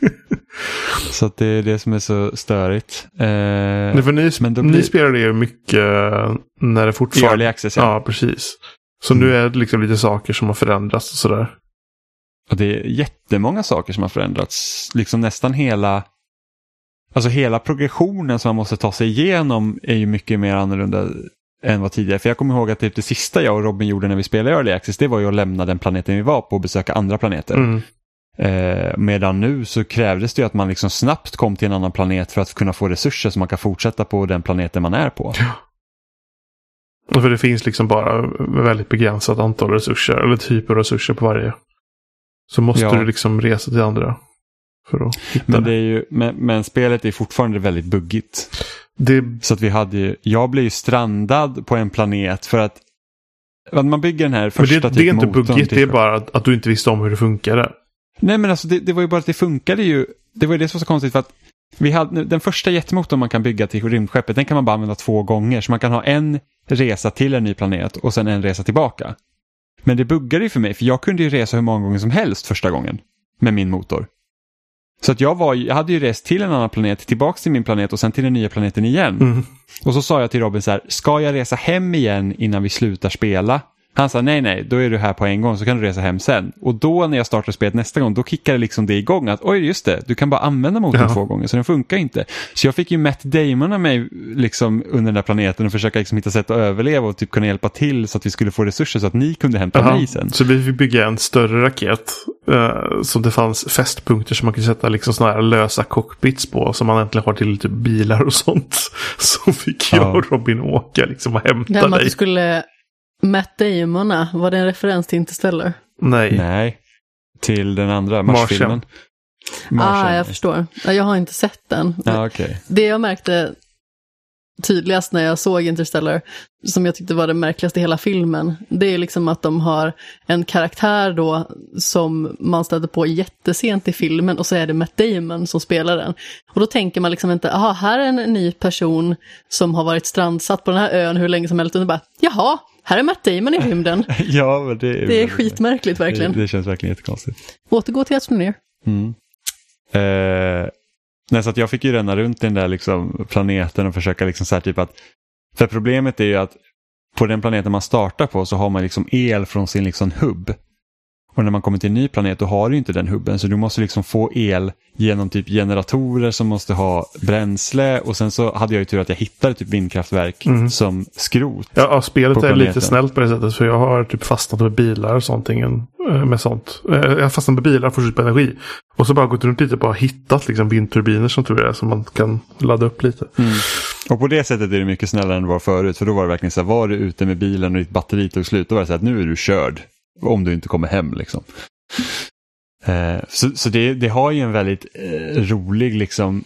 Så att det är det som är så störigt. Eh,
Nej, för ni,
men då
ni
blir-
spelade ju mycket eh, när det
I early
fortfarande...
access ja.
Ja, precis. Så
Mm.
nu är det liksom lite saker som har förändrats och sådär.
Och det är jättemånga saker som har förändrats. Liksom nästan hela, alltså hela progressionen som man måste ta sig igenom är ju mycket mer annorlunda än vad tidigare. För jag kommer ihåg att typ det sista jag och Robin gjorde när vi spelade Early Access, det var ju att lämna den planeten vi var på och besöka andra planeter.
Mm.
Eh, medan nu så krävdes det ju att man liksom snabbt kom till en annan planet för att kunna få resurser så man kan fortsätta på den planeten man är på.
För det finns liksom bara väldigt begränsat antal resurser, eller typer av resurser på varje. Så måste
Ja.
du liksom resa till andra.
Men,
det.
är ju, men, men spelet är fortfarande väldigt buggigt.
det.
Så att vi hade ju, jag blev ju strandad på en planet för att att man bygger den här
Men
första
det,
typ
det är inte
motorn
buggigt, det är bara att, att du inte visste om hur det funkade.
Nej men alltså det, det var ju bara att det funkade ju. Det var ju det som var så konstigt för att vi hade, den första jetmotorn man kan bygga till rymdskeppet den kan man bara använda två gånger. Så man kan ha en resa till en ny planet och sen en resa tillbaka. Men det buggade ju för mig för jag kunde ju resa hur många gånger som helst första gången med min motor. Så att jag, var, jag hade ju rest till en annan planet, tillbaks till min planet och sen till den nya planeten igen.
Mm.
Och så sa jag till Robin så här, ska jag resa hem igen innan vi slutar spela? Han sa nej, nej, då är du här på en gång så kan du resa hem sen. Och då när jag startar spelet nästa gång, då kickade liksom det igång att oj, just det, du kan bara använda motorn
Ja.
två gånger så den funkar inte. Så jag fick ju Matt Damon av mig liksom under den där planeten och försöka liksom hitta sätt att överleva och typ kunna hjälpa till så att vi skulle få resurser så att ni kunde hämta
Jaha.
mig sen.
Så vi fick bygga en större raket. Uh, som det fanns fästpunkter som man kunde sätta liksom såna här lösa cockpits på. Som man äntligen har till typ bilar och sånt. Så fick jag
Ja.
och Robin åka liksom och
Det här
hämta
med att
dig.
du skulle Matt Damona, var det en referens till Interstellar?
Nej.
Nej, till den andra
Martian.
Marsfilmen.
Ah,
Martian.
jag förstår. Ja, Jag har inte sett den.
Ja, okej.
Det jag märkte tydligast när jag såg Interstellar, som jag tyckte var det märkligaste i hela filmen, det är liksom att de har en karaktär då som man stöter på jättesent i filmen och så är det Matt Damon som spelar den. Och då tänker man liksom inte, jaha, här är en ny person som har varit strandsatt på den här ön hur länge som helst, utan bara, jaha, här är Matt Damon i rymden.
Ja, men det är,
Det är skitmärkligt verkligen.
Det, det känns verkligen jättekonstigt.
Återgå till Astroneer.
Mm. Eh, nej, så att jag fick ju ränna runt i den där liksom planeten och försöka liksom så här typ att... För problemet är ju att på den planeten man startar på så har man liksom el från sin liksom hubb. Och när man kommer till en ny planet då har du inte den hubben så du måste liksom få el genom typ generatorer som måste ha bränsle och sen så hade jag ju tur att jag hittade typ vindkraftverk
Mm.
som skrot.
Ja, spelet är lite snällt på det sättet. För jag har typ fastnat med bilar och sånt. ingen, eh, Med sånt. Eh, Jag har fastnat med bilar får slut på energi. Och så bara gått runt lite och bara hittat liksom vindturbiner som tur är. Som man kan ladda upp lite.
Mm. Och på det sättet är det mycket snällare än det var förut. För då var det verkligen så här, var du ute med bilen och ditt batteri tog slut, då var det så här att nu är du körd. Om du inte kommer hem liksom. Eh, så så det, det har ju en väldigt eh, rolig liksom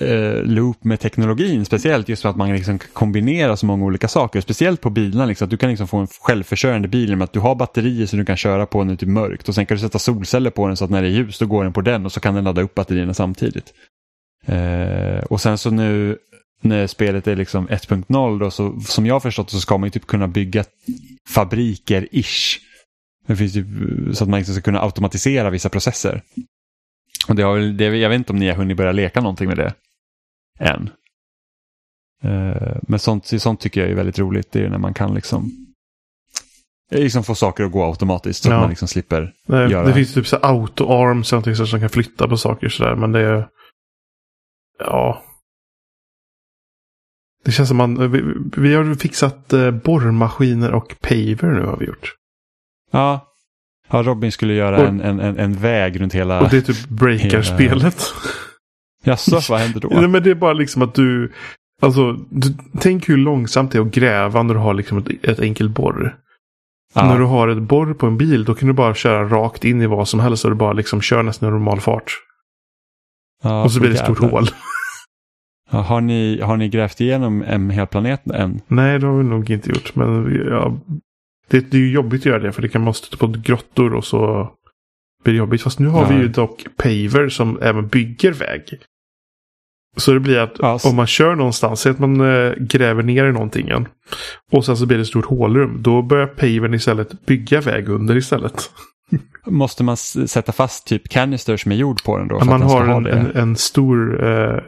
eh, loop med teknologin. Speciellt just för att man liksom kan kombinera så många olika saker. Speciellt på bilarna. Liksom, att du kan liksom få en självförsörjande bil med att du har batterier som du kan köra på när det är typ mörkt. Och sen kan du sätta solceller på den så att när det är ljus då går den på den och så kan den ladda upp batterierna samtidigt. Eh, och sen så nu när spelet är liksom 1.0 då så som jag har förstått så ska man ju typ kunna bygga fabriker-ish. Det finns typ, så att man liksom ska kunna automatisera vissa processer. Och det har, det, jag vet inte om ni har hunnit börja leka någonting med det än. Eh, men sånt, sånt tycker jag är väldigt roligt. Det är när man kan liksom, liksom få saker att gå automatiskt så
Ja.
att man liksom slipper
Eh,
göra.
Det finns typ så auto-arms någonting så som kan flytta på saker sådär. Men det är... Ja. Det känns som man... Vi, vi har fixat eh, borrmaskiner och paver nu har vi gjort.
Ja. ja, Robin skulle göra
Och-
en, en, en, väg runt hela...
Och det är typ breaker-spelet.
Jaså, vad händer då?
Nej, men det är bara liksom att du... Alltså, du, tänk hur långsamt det är att gräva när du har liksom ett, ett enkelt borr.
Ja.
När du har ett borr på en bil då kan du bara köra rakt in i vad som helst och du bara liksom kör nästan i normal fart.
Ja,
och så blir det ett stort hål.
Ja, har, ni, har ni grävt igenom en hel planet än?
Nej, det har vi nog inte gjort. Men vi- ja, det, det är ju jobbigt att göra det för det kan man stöta på grottor och så blir det jobbigt. Fast nu har
Ja.
vi ju dock paver som även bygger väg. Så det blir att
Ja, s-
om man kör någonstans, säg att man eh, gräver ner i någonting igen, och sen så blir det ett stort hålrum. Då börjar pavern istället bygga väg under istället.
Måste man sätta fast typ canisters med jord på den då?
Att man har
ha
en, en, en stor, eh,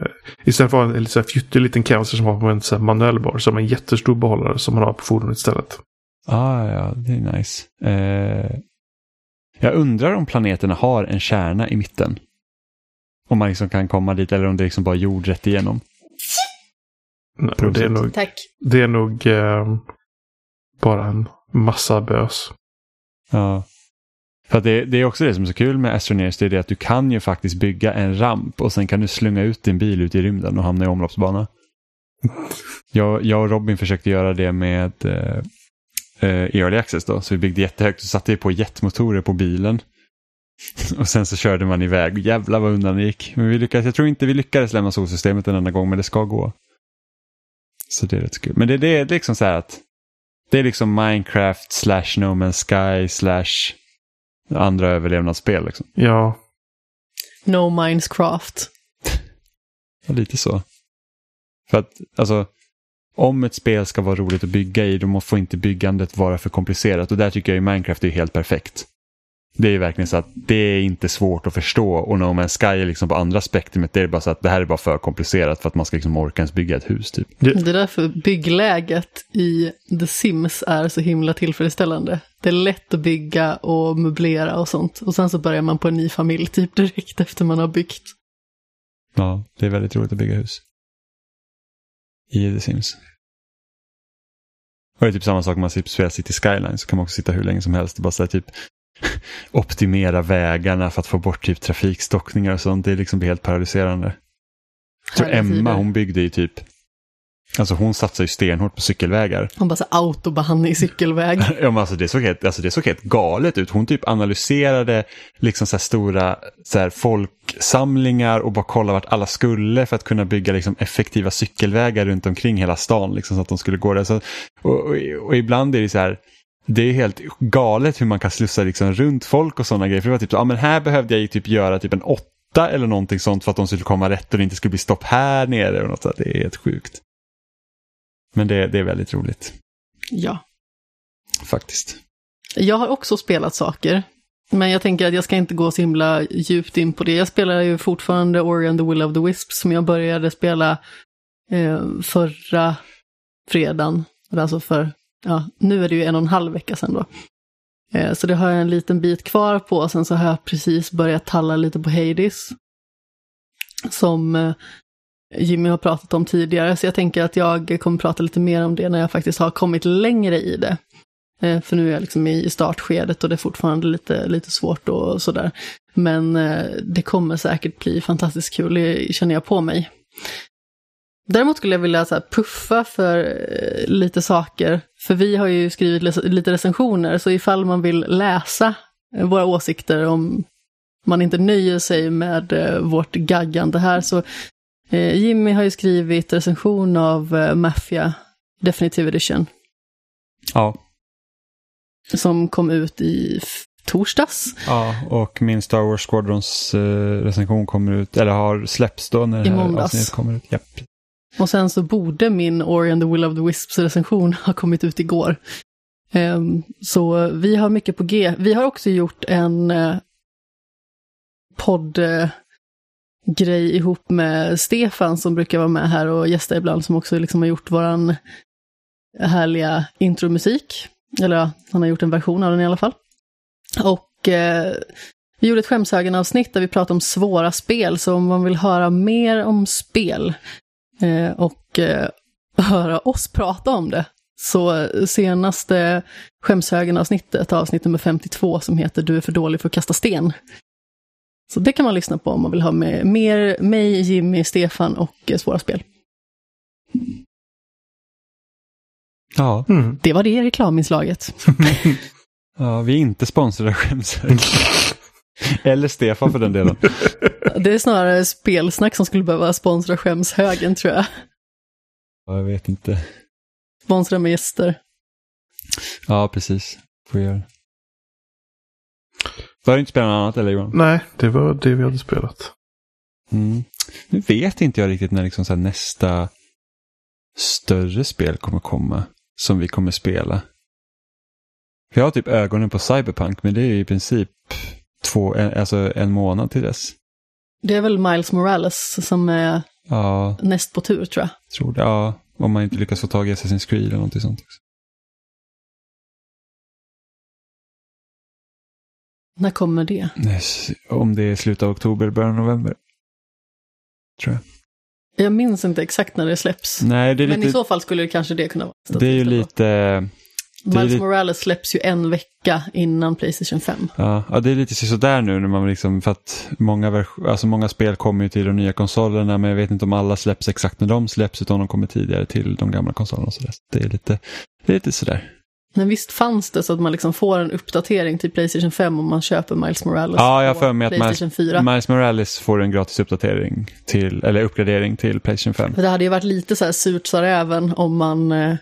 istället för en liten fjuttig liten cancer som har på en manuell bar, så har man en jättestor behållare som man har på fordonet istället.
Ah, ja, det är nice. Eh, jag undrar om planeterna har en kärna i mitten. Om man liksom kan komma dit eller om det liksom bara är jord rätt igenom.
Nej, det är nog,
Tack.
det är nog eh, bara en massa bös.
Ja. För att det, det är också det som är så kul med Astroneers, det är det att du kan ju faktiskt bygga en ramp och sen kan du slunga ut din bil ut i rymden och hamna i omloppsbana. Jag, jag och Robin försökte göra det med eh, eh, Early Access då, så vi byggde jättehögt och satte på jetmotorer på bilen. Och sen så körde man iväg. Jävlar vad undan det gick. Men vi lyckades, jag tror inte vi lyckades lämna solsystemet en enda gång, men det ska gå. Så det är rätt kul. Men det, det är liksom så här att det är liksom Minecraft slash No Man's Sky slash andra överlevnadsspel. Liksom.
Ja.
No Minecraft.
Lite så. För att alltså, om ett spel ska vara roligt att bygga i, då får inte byggandet vara för komplicerat. Och där tycker jag ju Minecraft är helt perfekt. Det är verkligen så att det är inte svårt att förstå och No Man's Sky är liksom på andra spektrumet. Det är bara så att det här är bara för komplicerat för att man ska liksom orka ens bygga ett hus. Typ.
Det är därför byggläget i The Sims är så himla tillfredsställande. Det är lätt att bygga och möblera och sånt. Och sen så börjar man på en ny familj typ direkt efter man har byggt.
Ja, det är väldigt roligt att bygga hus. I The Sims. Och det är typ samma sak om man spelar City Skyline så kan man också sitta hur länge som helst och bara säga typ optimera vägarna för att få bort typ trafikstockningar och sånt. Det är liksom helt paralyserande. Tror Emma hon byggde ju typ Alltså hon satsar ju stenhårt på cykelvägar.
Hon bara så autobahn i cykelväg.
ja, men alltså det, såg helt, alltså det såg helt galet ut. Hon typ analyserade liksom så stora så här folksamlingar och bara kollade vart alla skulle för att kunna bygga liksom effektiva cykelvägar runt omkring hela stan. Liksom, så att de skulle gå där. Så, och, och, och ibland är det så här, det är helt galet hur man kan slussa liksom runt folk och sådana grejer. För det var typ så, ja men här behövde jag ju typ göra typ en åtta eller någonting sånt för att de skulle komma rätt och det inte skulle bli stopp här nere. Och något så. Det är helt sjukt. Men det, det är väldigt roligt.
Ja.
Faktiskt.
Jag har också spelat saker. Men jag tänker att jag ska inte gå så himla djupt in på det. Jag spelar ju fortfarande Ori and the Will of the Wisps som jag började spela eh, förra fredagen. Alltså för, ja, nu är det ju en och en halv vecka sedan då. Eh, så det har jag en liten bit kvar på. Sen så har jag precis börjat talla lite på Hades. Som eh, Jimmy har pratat om tidigare, så jag tänker att jag kommer prata lite mer om det när jag faktiskt har kommit längre i det. Eh, för nu är jag liksom i startskedet och det är fortfarande lite, lite svårt och sådär. Men eh, det kommer säkert bli fantastiskt kul, det känner jag på mig. Däremot skulle jag vilja så puffa för lite saker, för vi har ju skrivit lite recensioner, så ifall man vill läsa våra åsikter om man inte nöjer sig med vårt gaggande här så Jimmy har ju skrivit recension av eh, Mafia Definitive Edition.
Ja.
Som kom ut i torsdags.
Ja, och min Star Wars Squadrons eh, recension kommer ut, eller har släppts då när det här avsnittet kommer ut. Japp.
Och sen så borde min Ori and the Will of the Wisps recension ha kommit ut igår. Um, så vi har mycket på G. Vi har också gjort en podd... Grej ihop med Stefan som brukar vara med här och gästa ibland, som också liksom har gjort våran härliga intromusik. Eller ja, han har gjort en version av den i alla fall. Och eh, vi gjorde ett skämshögen-avsnitt där vi pratade om svåra spel, så om man vill höra mer om spel eh, och eh, höra oss prata om det, så senaste skämshögen-avsnittet, avsnitt nummer 52, som heter Du är för dålig för att kasta sten, så det kan man lyssna på om man vill ha med mer mig, Jimmy, Stefan och eh, Svåra Spel.
Ja.
Mm. Det var det reklaminslaget.
ja, vi är inte sponsrade av Skämshög. Eller Stefan för den delen.
Det är snarare spelsnack som skulle behöva sponsra Skämshögen tror jag.
Ja, jag vet inte.
Sponsra med gäster.
Ja, precis. Får göra. Du har inte spelat något annat eller Johan?
Nej, det var det vi hade spelat.
Mm. Nu vet inte jag riktigt när liksom så nästa större spel kommer komma som vi kommer spela. jag har typ ögonen på Cyberpunk men det är i princip två, alltså en månad till dess.
Det är väl Miles Morales som är
ja.
näst på tur tror jag.
Tror det, ja. Om man inte lyckas få tag i Assassin's Creed eller någonting sånt. Också.
När kommer det?
Om det är slutet av oktober, början av november. Tror jag.
Jag minns inte exakt när det släpps.
Nej, det är
Men
lite...
i så fall skulle det kanske det kunna vara.
Det är ju lite...
Miles
lite-
Morales släpps ju en vecka innan Playstation 5.
Ja, ja, det är lite sådär nu när man liksom, för att många, vers- alltså många spel kommer ju till de nya konsolerna men jag vet inte om alla släpps exakt när de släpps utan de kommer tidigare till de gamla konsolerna. Så det är lite, det är lite sådär.
Men visst fanns det så att man liksom får en uppdatering till Playstation 5 om man köper Miles Morales
Ja, jag har för mig att
4.
Miles Morales får en gratis uppdatering till, eller uppgradering till Playstation 5.
För det hade ju varit lite så här surt sa även om man eh,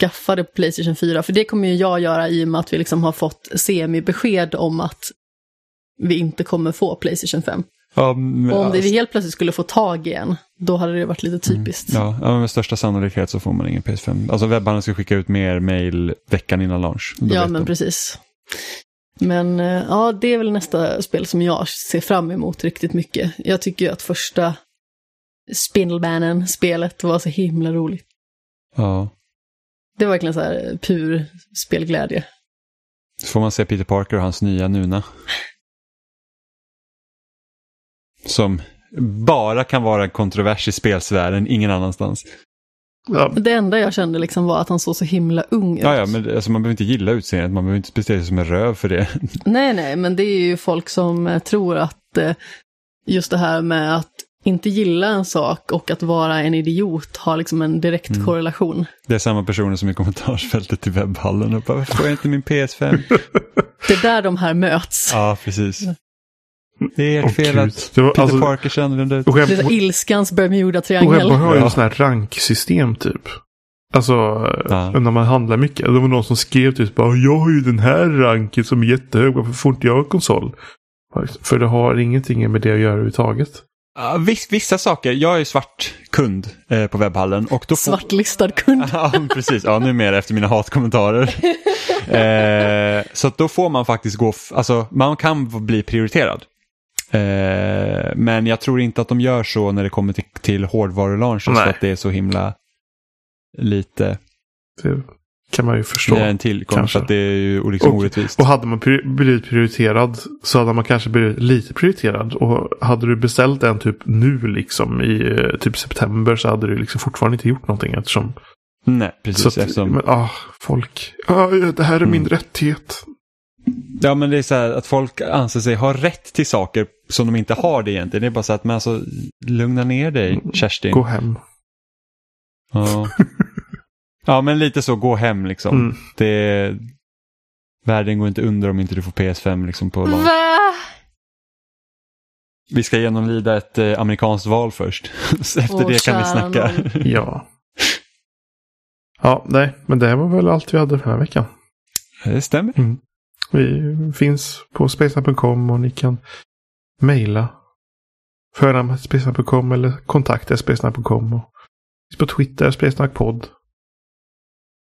skaffade Playstation 4. För det kommer ju jag göra i och med att vi liksom har fått semi-besked om att vi inte kommer få Playstation 5.
Men,
Och om det vi helt plötsligt skulle få tag i en, då hade det varit lite typiskt.
ja, ja, med största sannolikhet så får man ingen PS5. Alltså webbhandeln ska skicka ut mer mail veckan innan launch.
Ja, men
de.
precis. Men eh, ja, det är väl nästa spel som jag ser fram emot riktigt mycket. Jag tycker ju att första Spindlebanen-spelet var så himla roligt.
Ja.
Det var verkligen så här pur spelglädje.
Så får man se Peter Parker och hans nya Nuna. Som bara kan vara en kontrovers i spelsfären, ingen annanstans.
Ja,
Det enda jag kände liksom var att han såg så himla ung ut.
Ja, ja, men alltså, man behöver inte gilla utseendet, man behöver inte bete sig som en röv för det.
Nej, nej, men det är ju folk som eh, tror att eh, just det här med att inte gilla en sak och att vara en idiot har liksom en direkt
Mm.
korrelation.
Det är samma personer som i kommentarsfältet till webbhallen och bara, varför får jag inte min PS5?
Det är där de här möts.
ja, precis. Det är
Åh,
ert fel
gud.
att
Det var,
Peter
alltså,
Parker ser annorlunda ut.
och
Det är ilskans
och
Bermuda-triangel.
Webber har ju
Ja.
en sån här ranksystem typ. Alltså,
Ja.
när man handlar mycket. Det var någon som skrev typ bara, jag har ju den här ranken som är jättehög, varför får inte jag en konsol? För det har ingenting med det att göra överhuvudtaget.
Ja, viss, vissa saker, jag är svart kund eh, på webbhallen och då får...
Svartlistad kund.
Ja, precis. Ja, numera efter mina hatkommentarer. eh, så att då får man faktiskt gå, alltså man kan bli prioriterad. Eh, men jag tror inte att de gör så när det kommer till, till hårdvarulauncher så att det är så himla lite,
Det kan man ju förstå.
det är en tillgång
kanske.
för att det är ju liksom
Och-
orättvist.
Och hade man pri- blivit prioriterad så hade man kanske blivit lite prioriterad. Och hade du beställt en typ nu liksom i eh, typ september så hade du liksom fortfarande inte gjort någonting eftersom.
Nej, precis.
så att,
eftersom,
men, ah, folk. Ah, det här är min
Mm.
rättighet.
Ja, men det är så här att folk anser sig ha rätt till saker som de inte har det egentligen. Det är bara så att, men alltså, lugna ner dig, Kerstin.
Gå hem.
Ja. ja, men lite så, gå hem liksom.
Mm.
Det, världen går inte under om inte du får PS5 liksom på lång.
Va?
Vi ska genomlida ett eh, amerikanskt val först. Efter
Åh,
det kan vi snacka.
Ja. Ja, nej, men det var väl allt vi hade för den här veckan.
Det stämmer.
Vi finns på spacesnack.com och ni kan mejla förnamn.spacesnack.com eller kontakta spacesnack.com. och finns på Twitter, spacesnackpodd.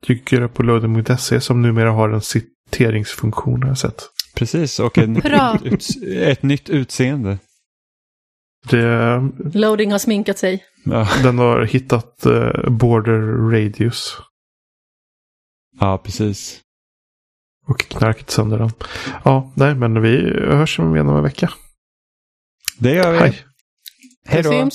Dyker upp på loading.se som numera har en citeringsfunktion har jag sett.
Precis, och en, ut, ett nytt utseende.
Det,
Loading har sminkat sig.
Ja,
den har hittat eh, border radius
ja precis.
Och knarkat sönder den. Ja, nej, men vi hörs om en vecka.
Det gör vi.
Hej!
Hej då.